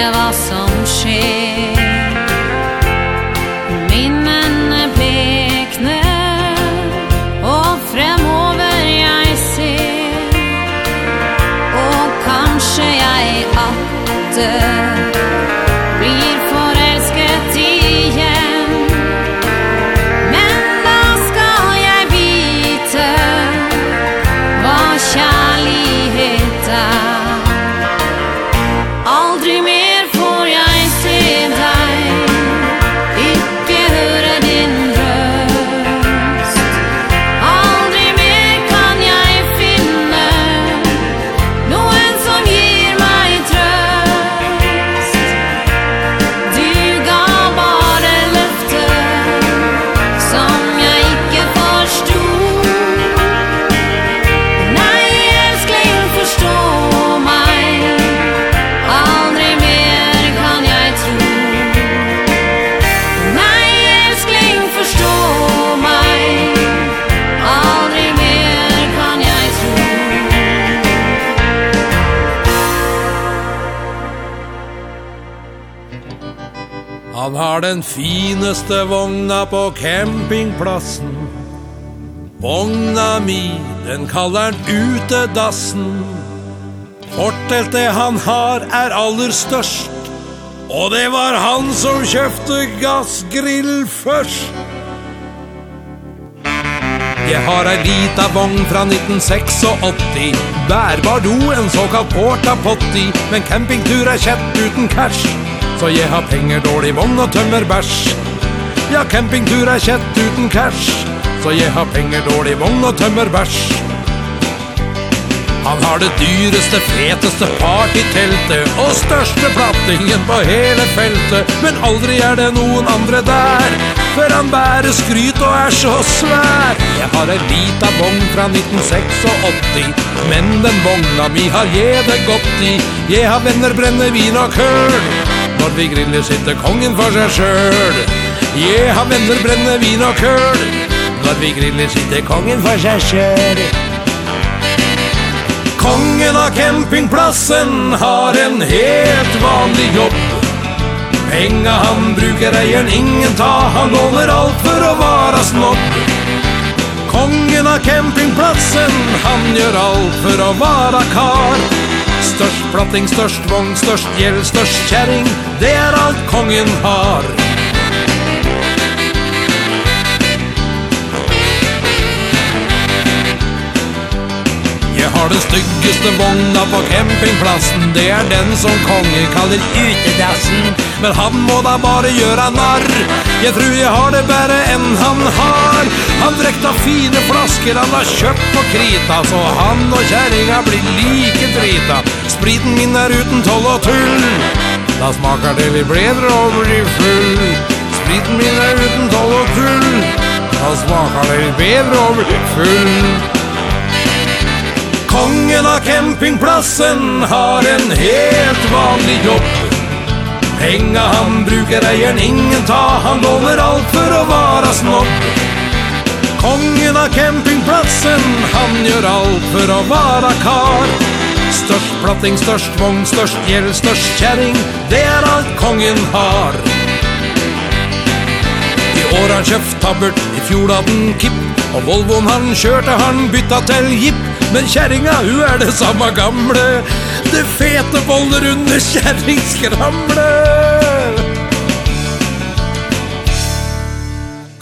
det var så har den fineste vogna på campingplassen. Vogna mi, den kallar han utedassen Forteltet han har er aller størst. Og det var han som kjøpte gassgrill først. Jeg har ei lita vogn fra 1986 Bærbar do, en såkalt porta potty Men campingtur er kjett uten cash. Så jeg har penger, dårlig vogn og tømmer bæsj. Ja, campingtur er kjett uten cash, så jeg har penger, dårlig vogn og tømmer bæsj. Han har det dyreste, feteste partyteltet og største plattingen på hele feltet, men aldri er det noen andre der, for han bærer skryt og er så svær. Jeg har en lita vogn fra 1986, men den vogna mi har jeg det godt i. Jeg har venner, brennevin og køl, Når vi griller sitter kongen for seg sjøl har han vender brennevin og køl. Når vi griller sitter kongen for seg sjøl Kongen av campingplassen har en helt vanlig jobb. Penga han brukar eieren ingen ta. Han låner alt for å vara snobb. Kongen av campingplatsen Han gjør alt for å vara kar. Størst platting, størst vogn, størst gjeld, størst kjæring det är alt kongen har. Jeg har den styggaste vogna på campingplatsen Det är den som kongen kallar utedassen. Men han må da bare gjøre narr. Jeg tror jeg har det bare enn han har. Han drekta fine flasker han har kjøpt på krita. Så han og kjæringa blir like drita. Spriten min er uten toll og tull. Da smaker det litt bedre og blir full. Spriten min er uten toll og tull. Da smaker det litt bedre og blir full. Kongen av campingplassen har en helt vanlig jobb. Penga han bruker eieren ingen ta. Han låner alt for å vara snobb Kongen av campingplassen Han gjør alt for å vara kar størst, platting størst, vogn størst, gjeld størst, kjæring, det er alt kongen har. I år han kjøpt tabbert, i fjor hadde han kipp, og Volvoen han kjørte han bytta til jipp, men kjæringa, hun er det samme gamle, det fete boller under kjæringskramle.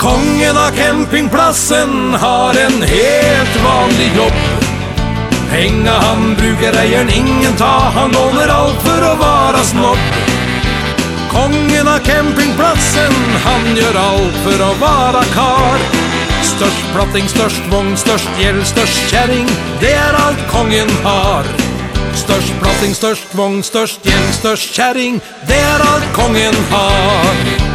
Kongen av campingplassen har en helt vanlig jobb, Penga han brukar eieren ingen ta. Han låner allt för att vara snobb. Kongen av campingplatsen Han gör allt för att vara kar. Störst platting, störst vång, störst gäll, störst kärring Det er allt kongen har. Störst platting, störst vång, störst gäll, störst kärring Det er allt kongen har.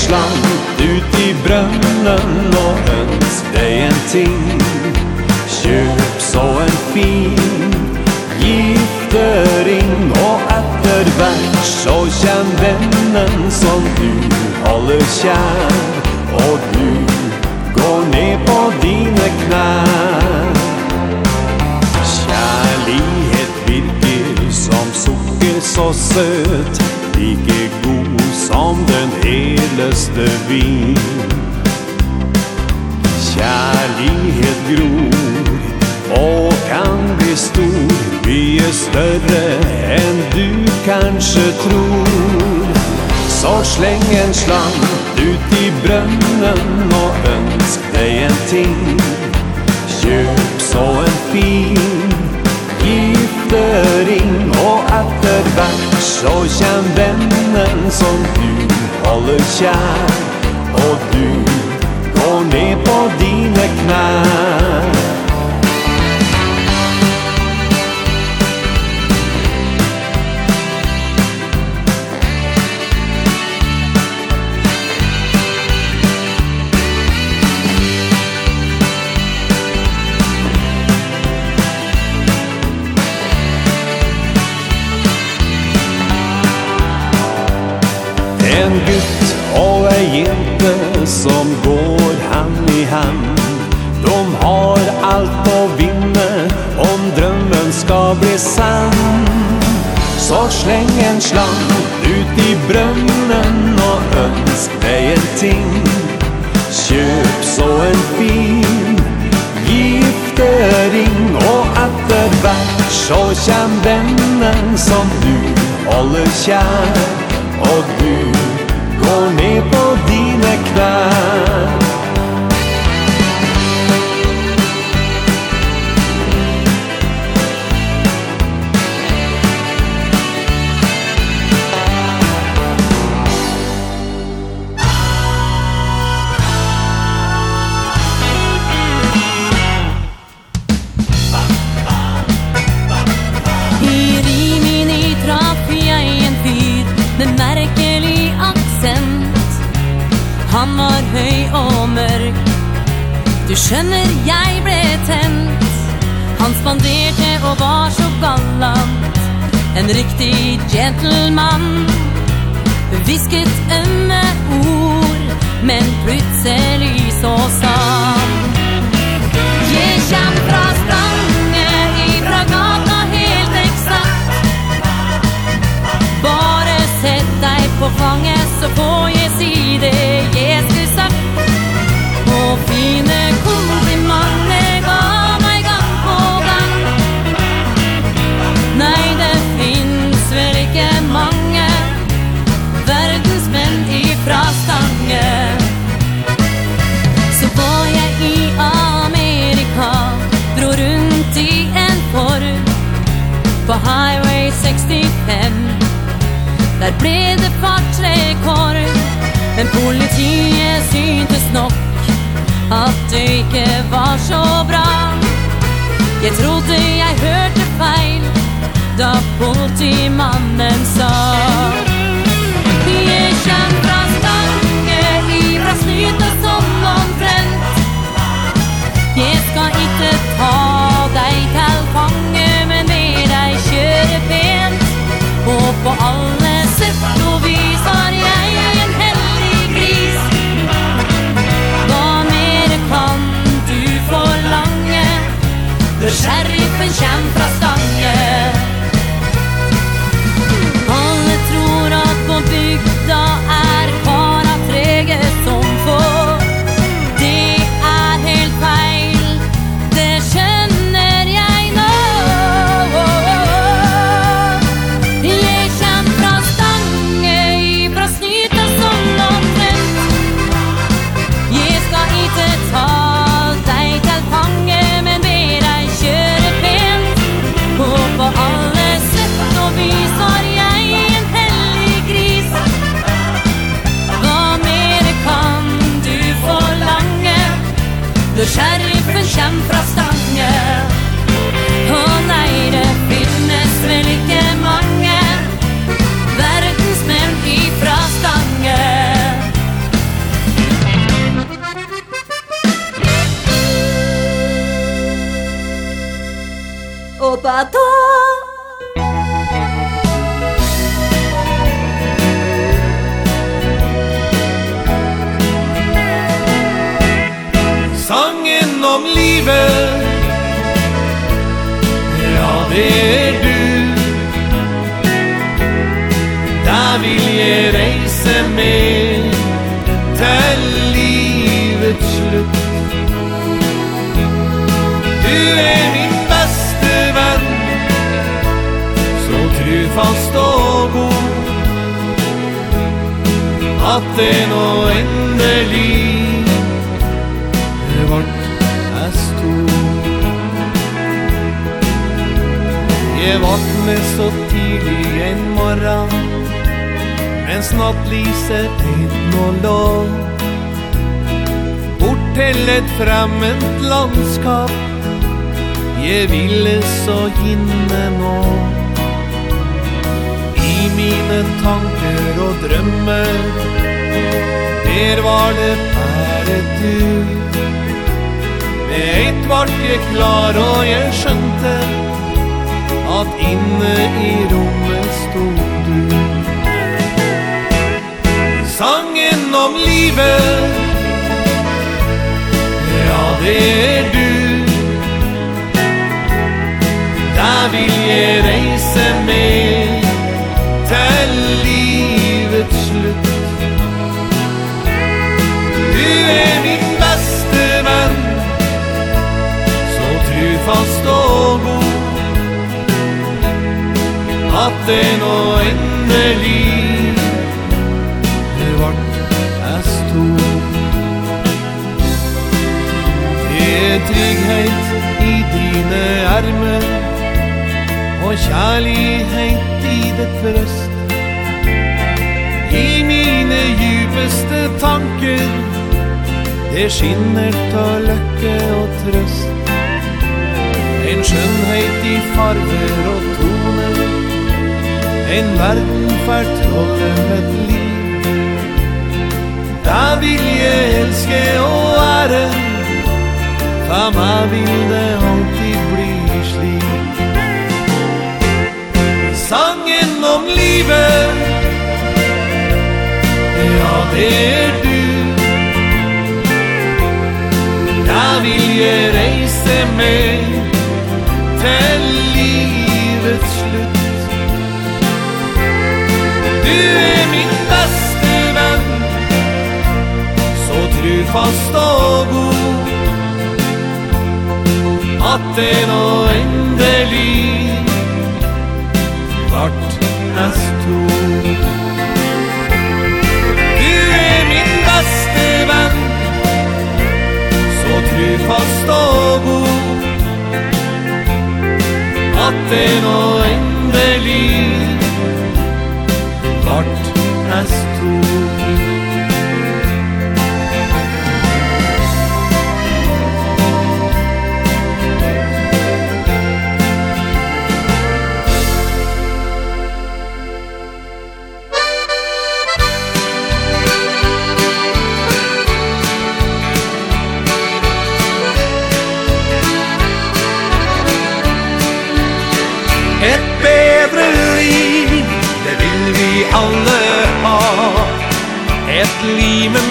slant ut i brønnen og ønsk deg en ting. Kjøp så en fin giftering og etter hvert så kjenn vennen som du holder kjær. Og du går ned på dine knær. Kjærlighet virker som sukker så søt like god som den heleste vin. Kjærlighet gror og kan bli stor Vi er større enn du kanskje tror. Så sleng en slang ut i brønnen og ønsk deg en ting. Kjøp så en fin giftering og etter hvert Så känn vennen som du holder kjær Og du går ned på dine knær. gutt og ei jente som går hand i hand. De har allt å vinne om drømmen skal bli sann. Så släng en slang ut i brønnen og ønsk deg en ting. Kjøp så en fin giftering og etter hvert så kjem vennen som du holder kjær. Og du och ned på dine knær biscuits. Der ble det partrekår Men politiet syntes nok At det ikke var så bra. Jeg trodde jeg hørte feil Da politimannen sa. Jeg kjenner fra stanke Ivra snyter som omtrent Jeg skal ikke ta deg til fange Men med deg kjøre pent Og på alle siffror visar igen med Til livets slutt Du er min beste venn Så trufast og god. At det nå endelig Vart er stor Jeg vakne så tidlig en morgen. Men snart lyser inn og lå Bort til et fremmed landskap. Jeg ville så hinne nå. I mine tanker og drømmer Der var det bare du. Med eit vart jeg klar og jeg skjønte At inne i rommet sangen om livet. Ja, det er du. Der vil jeg reise med Til livets slutt. Du er min beste venn Så trufast og god. At det nå endelig trygghet i dine armer Og kjærlighet i det trøst I mine djupeste tanker Det skinner av løkke og trøst. En skjønnhet i farver og toner En verden fortrollet et liv. Da vil jeg elske og ære Ja, man vill det alltid bli slik. Sangen om livet. Ja, det er du. Da vil jeg reise med Til livets slutt. Du er min beste venn. Så trufast og god det nå endelig Vart as to Du er min beste venn Så trufast og god. At det nå endelig Vart as to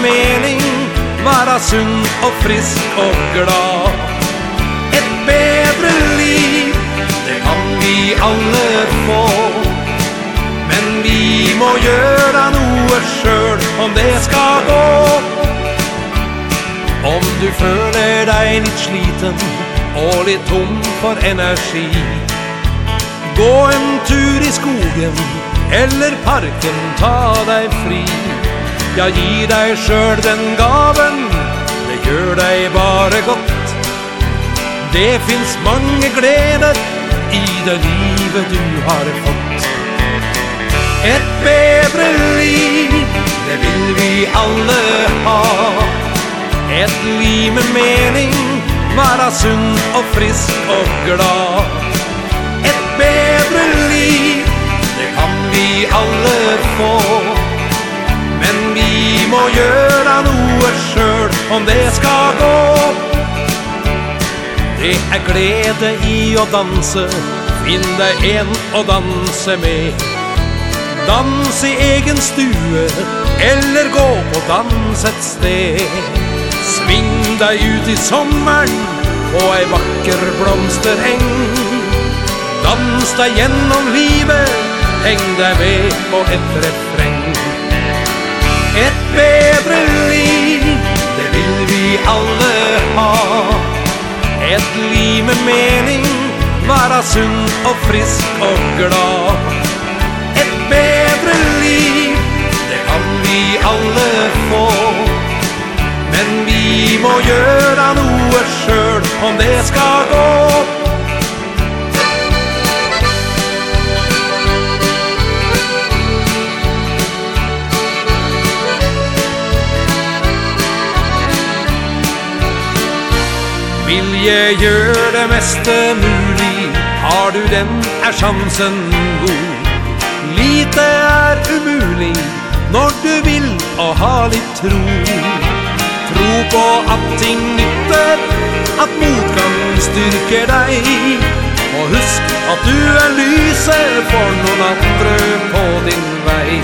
mening Vara sunn og frisk och glad. Ett bättre liv Det kan vi alle få. Men vi må göra noe selv Om det skal gå. Om du føler deg litt sliten Og litt tom for energi Gå en tur i skogen Eller parken Ta deg fri. Ja, gi deg sjøl den gaven. Det gjør deg bare godt. Det finns mange gleder I det livet du har fått. Et bedre liv Det vil vi alle ha. Et liv med mening Vara sunn og frisk og glad. Et bedre liv Det kan vi alle få må gjøre noe selv om det skal gå. Det er glede i å danse Finn deg en å danse med. Dans i egen stue Eller gå på dans et sted. Sving deg ut i sommeren På ei vakker blomstereng. Dans deg gjennom livet Heng deg med på et refreng Ett bedre liv, det vil vi alle ha. Ett liv med mening, vara sunn og frisk og glad. Ett bedre liv, det kan vi alle få. Men vi må gjøre noe selv om det skal gå. vilje gjør det meste mulig. Har du den er sjansen god. Lite er umulig Når du vil og har litt tro. Tro på at ting nytter At motgang styrker deg. Og husk at du er lyset For noen andre på din vei.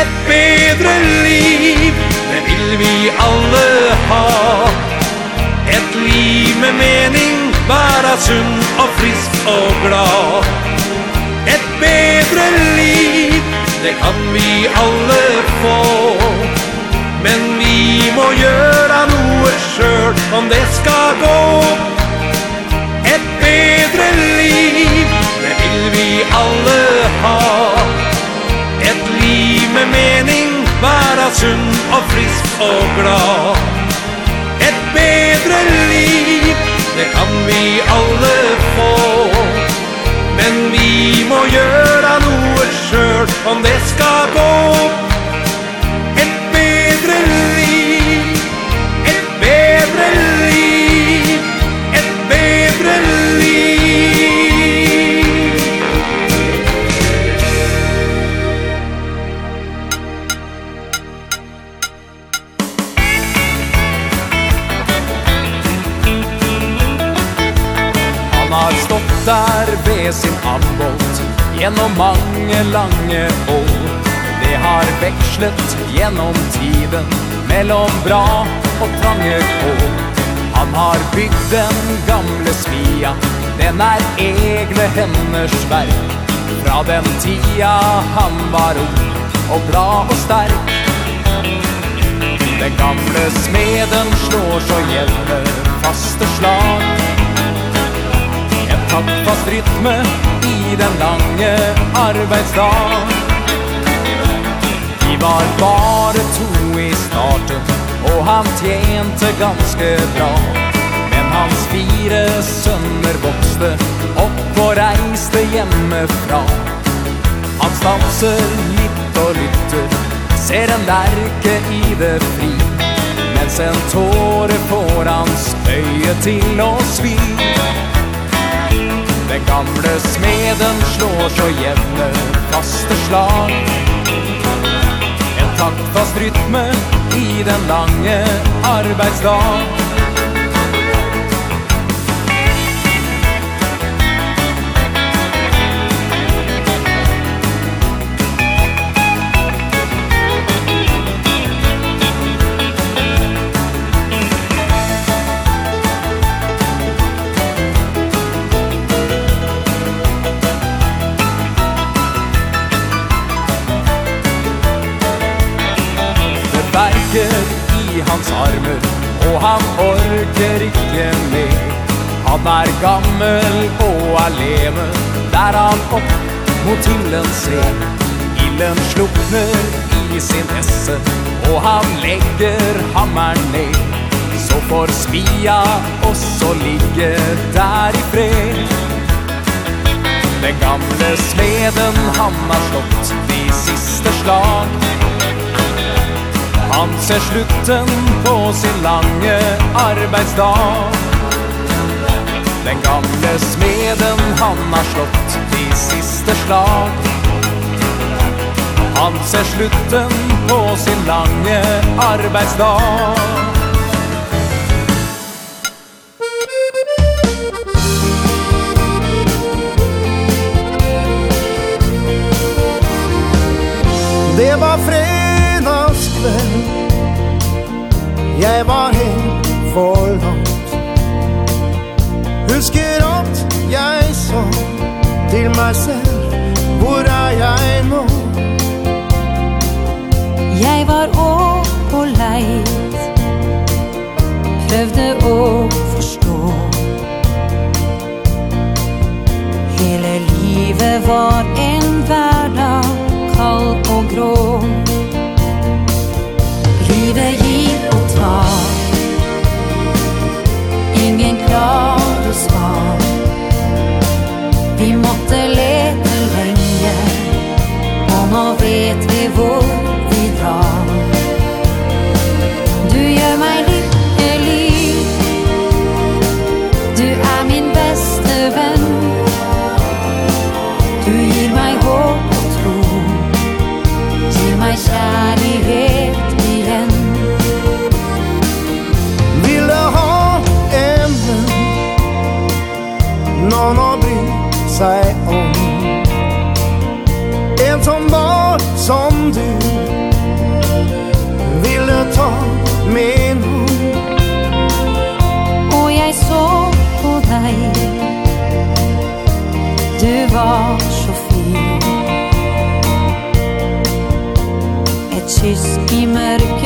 Et bedre liv Det vil vi alle ha ett liv med mening Bara sund och frisk och glad. Ett bättre liv Det kan vi alla få. Men vi må göra noe sjøl Om det ska gå. Ett bättre liv Det vill vi alla ha. Ett liv med mening Bara sund och frisk och glad bedre liv. Det kan vi alle få. Men vi må gjøre noe selv Om det skal gå. med sin handbåt Gjennom mange lange år. Det har vekslet gjennom tiden Mellom bra og trange kår. Han har bygd den gamle smia Den er egne henders verk. Fra den tida han var ung Og bra og sterk. Den gamle smeden slår så jevne faste slag tatt fast rytme i den lange arbeidsdag. Vi var bare to i starten, og han tjente ganske bra. Men hans fire sønner vokste opp og reiste hjemmefra. Han stanser litt og lytter, ser en lerke i det fri. Mens en tåre får hans øye til å svi. Den gamle smeden slår så jevne faste slag. En taktfast rytme i den lange arbeidsdag. hans armer Og han orker ikke mer. Han er gammel og alene Der han opp mot himlen ser. Illen slukner i sin esse Og han legger hammeren ned. Så får svia også ligge der i fred. Den gamle smeden han har slått De siste slag. Han ser slutten på sin lange arbeidsdag. Den gamle smeden han har slått i siste slag. Han ser slutten på sin lange arbeidsdag. Det var fred havet Jeg var helt forlomt Husker alt jeg så Til meg selv. Hvor er jeg nå? Jeg var opp og leit. Prøvde å forstå. Hele livet var en hverdag Kald og grå. ingen klare svar Vi måtte lete lenge Og nå vet vi hvor seg om. En som var som du Ville ta min hon Och jag såg på dig Du var så fin. Et kyss i mörker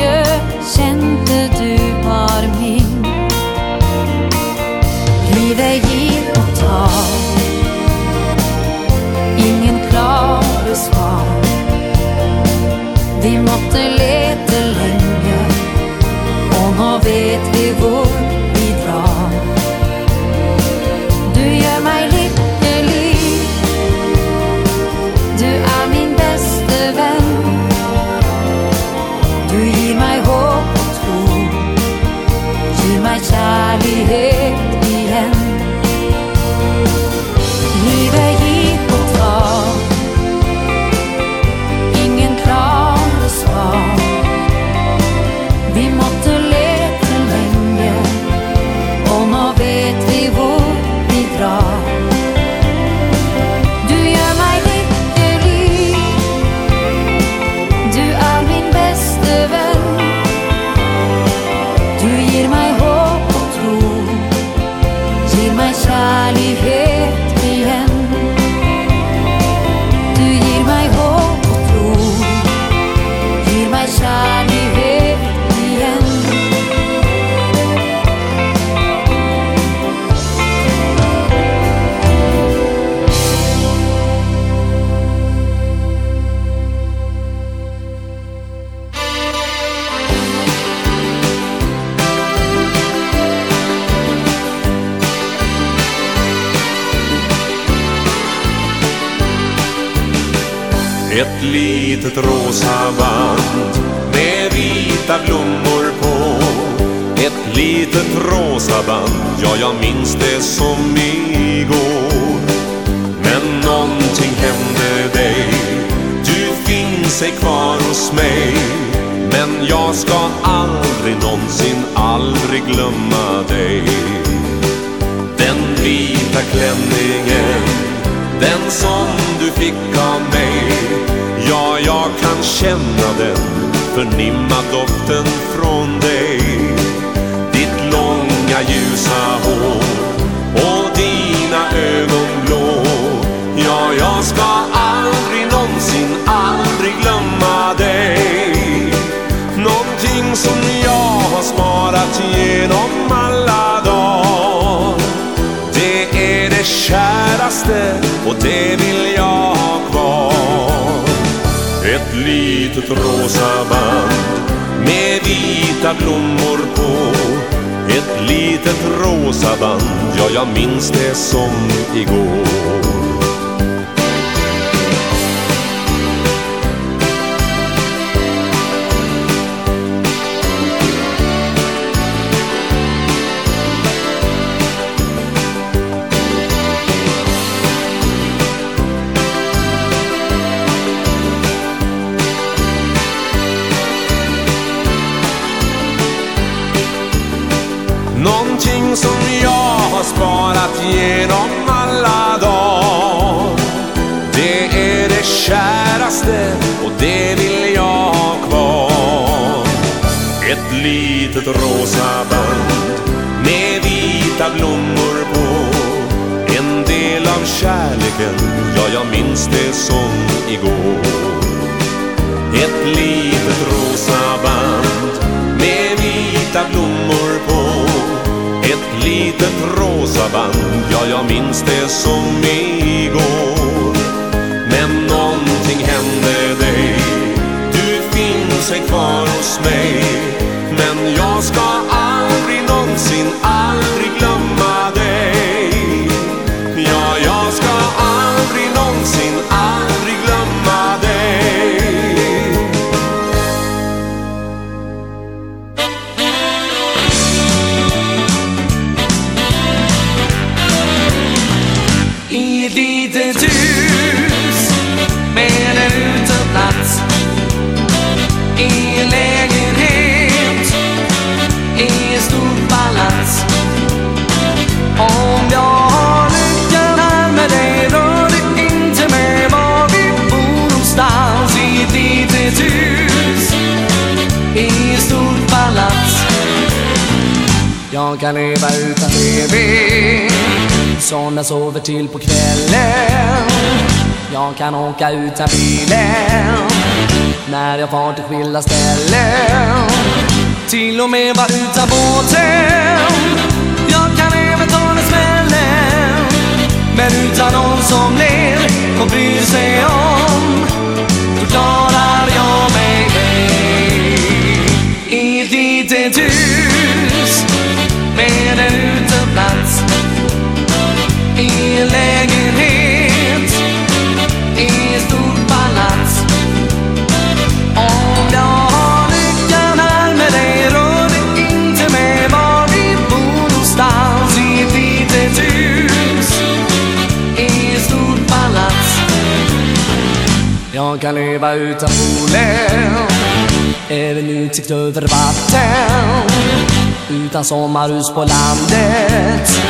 sommarhus på landet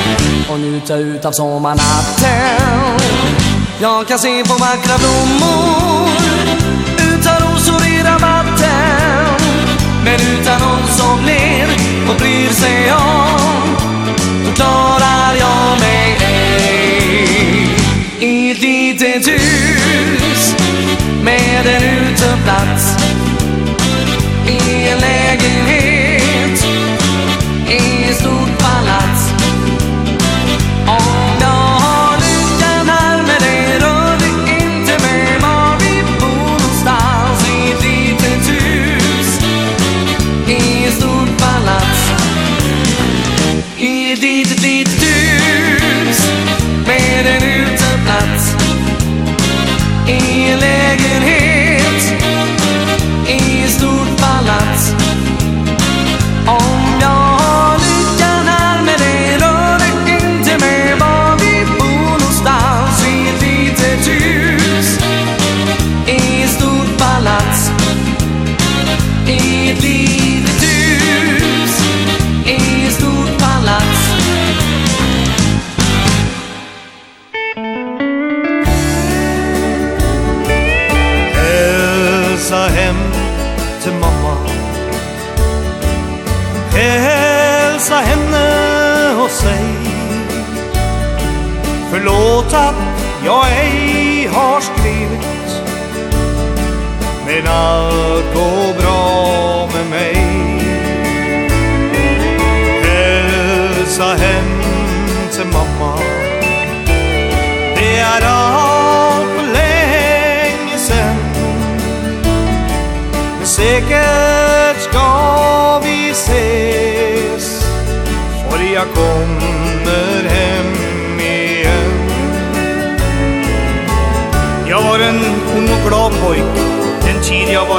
Och njuta ut av sommarnatten. Jag kan se på vackra blommor Utan rosor i rabatten Men utan någon som ler och bryr sig om. Då klarar jag mig ej. I ett litet hus Med en uteplats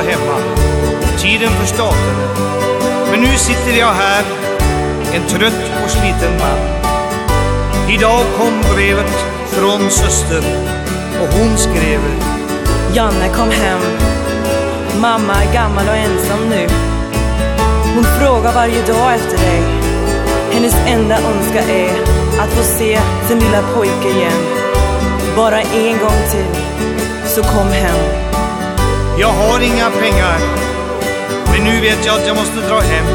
var hemma. Tiden förstatade Men nu sitter jag här En trött och sliten man Idag kom brevet från systern Och hon skrev Janne kom hem. Mamma är gammal och ensam nu. Hon frågar varje dag efter dig. Hennes enda önska är Att få se sin lilla pojke igen. Bara en gång till Så kom hem. Jag har inga pengar Men nu vet jag att jag måste dra hem.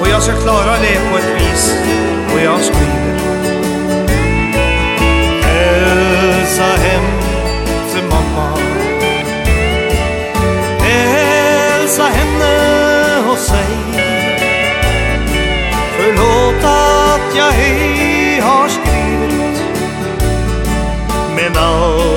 Och jag ska klara det på ett vis Och jag skriver Hälsa hem till mamma. Hälsa henne och säg Förlåt att jag ej har skrivit Men allt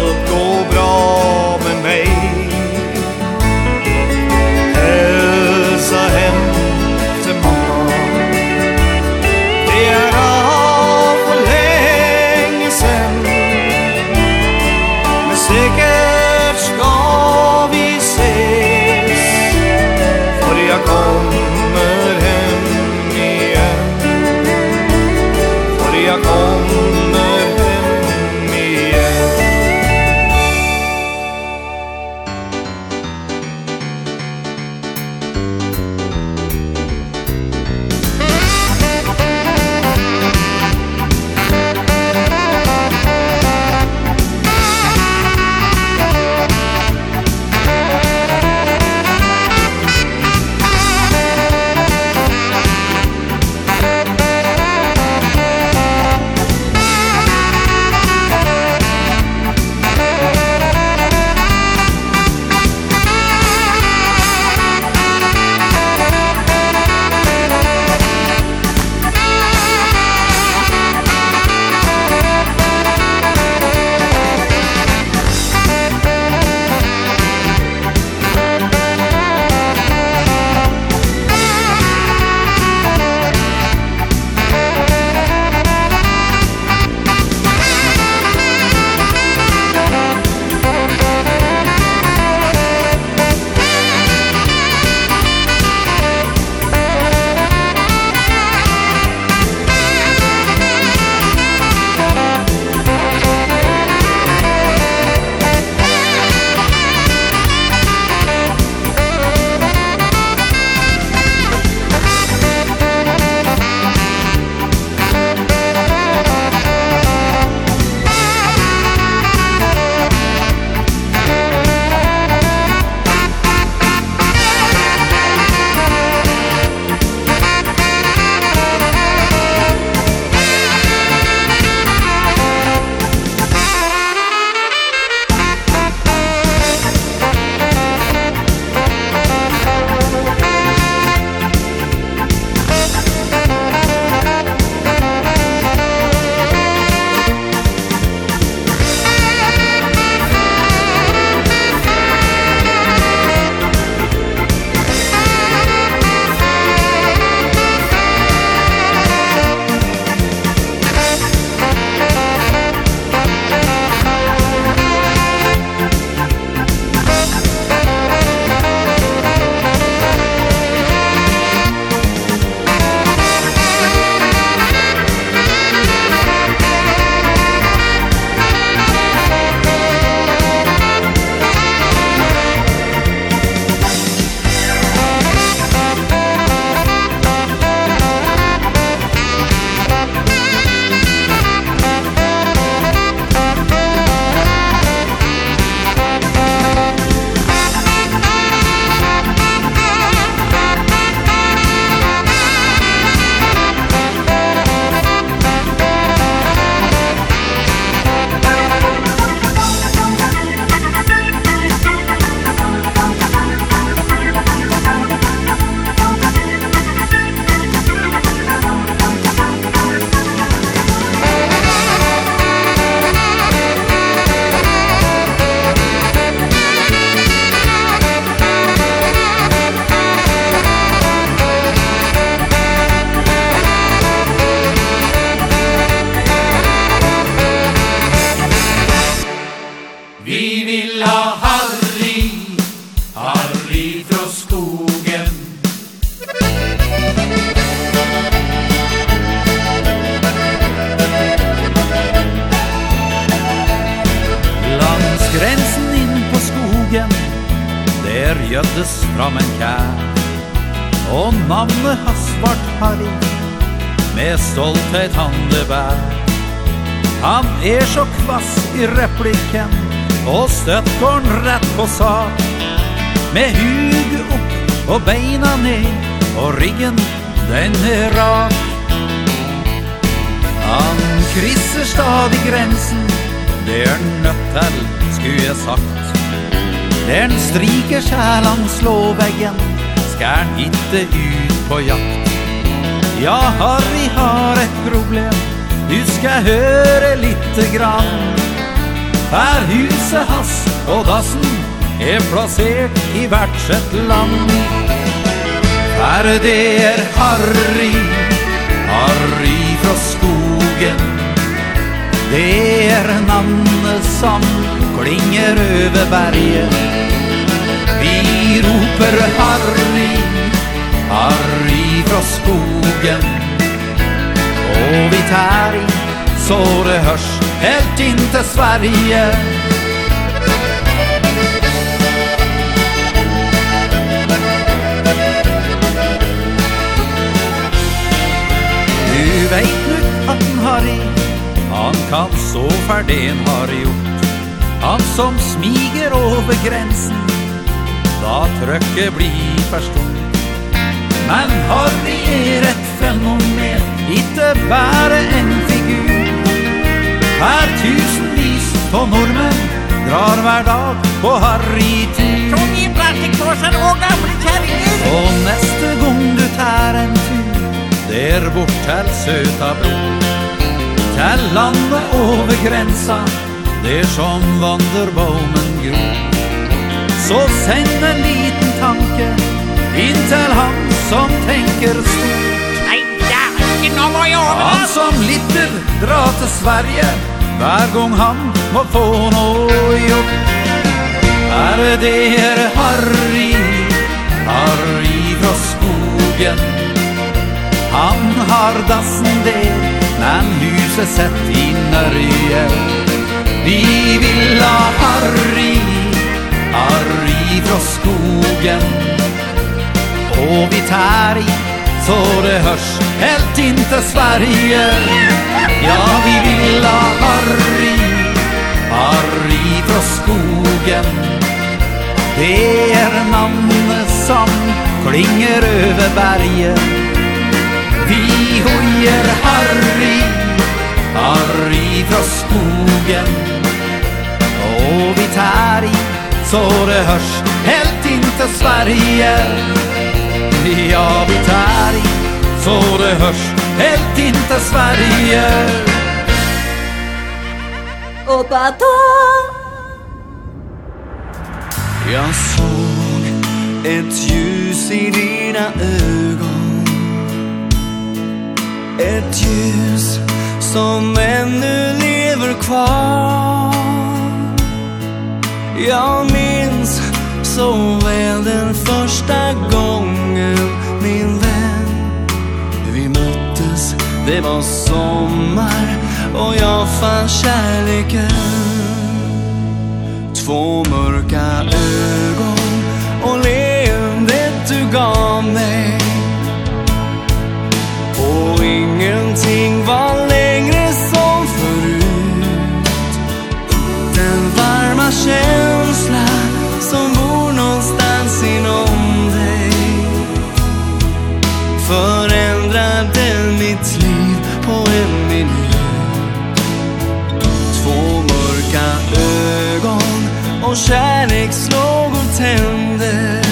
kärlekslågor tändes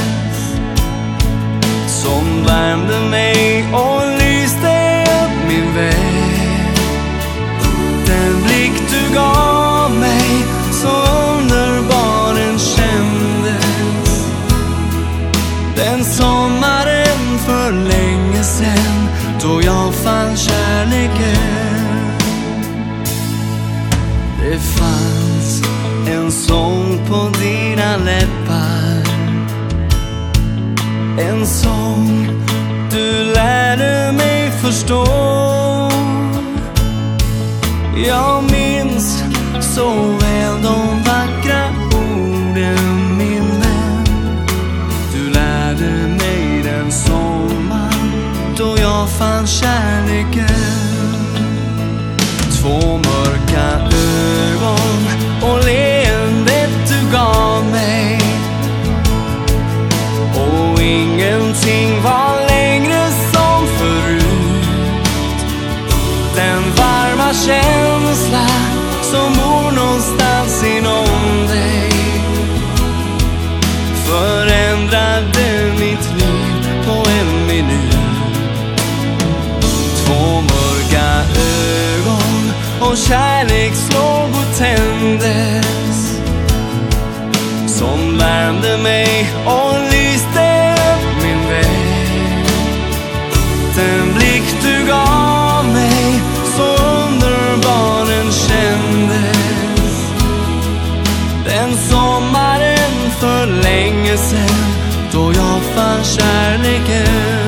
Som värmde mig och förstå. Jag minns så kändes Som värmde mig och lyste min väg. Den blick du gav mig Så underbar den kändes. Den sommaren för länge sedan Då jag fann kärleken.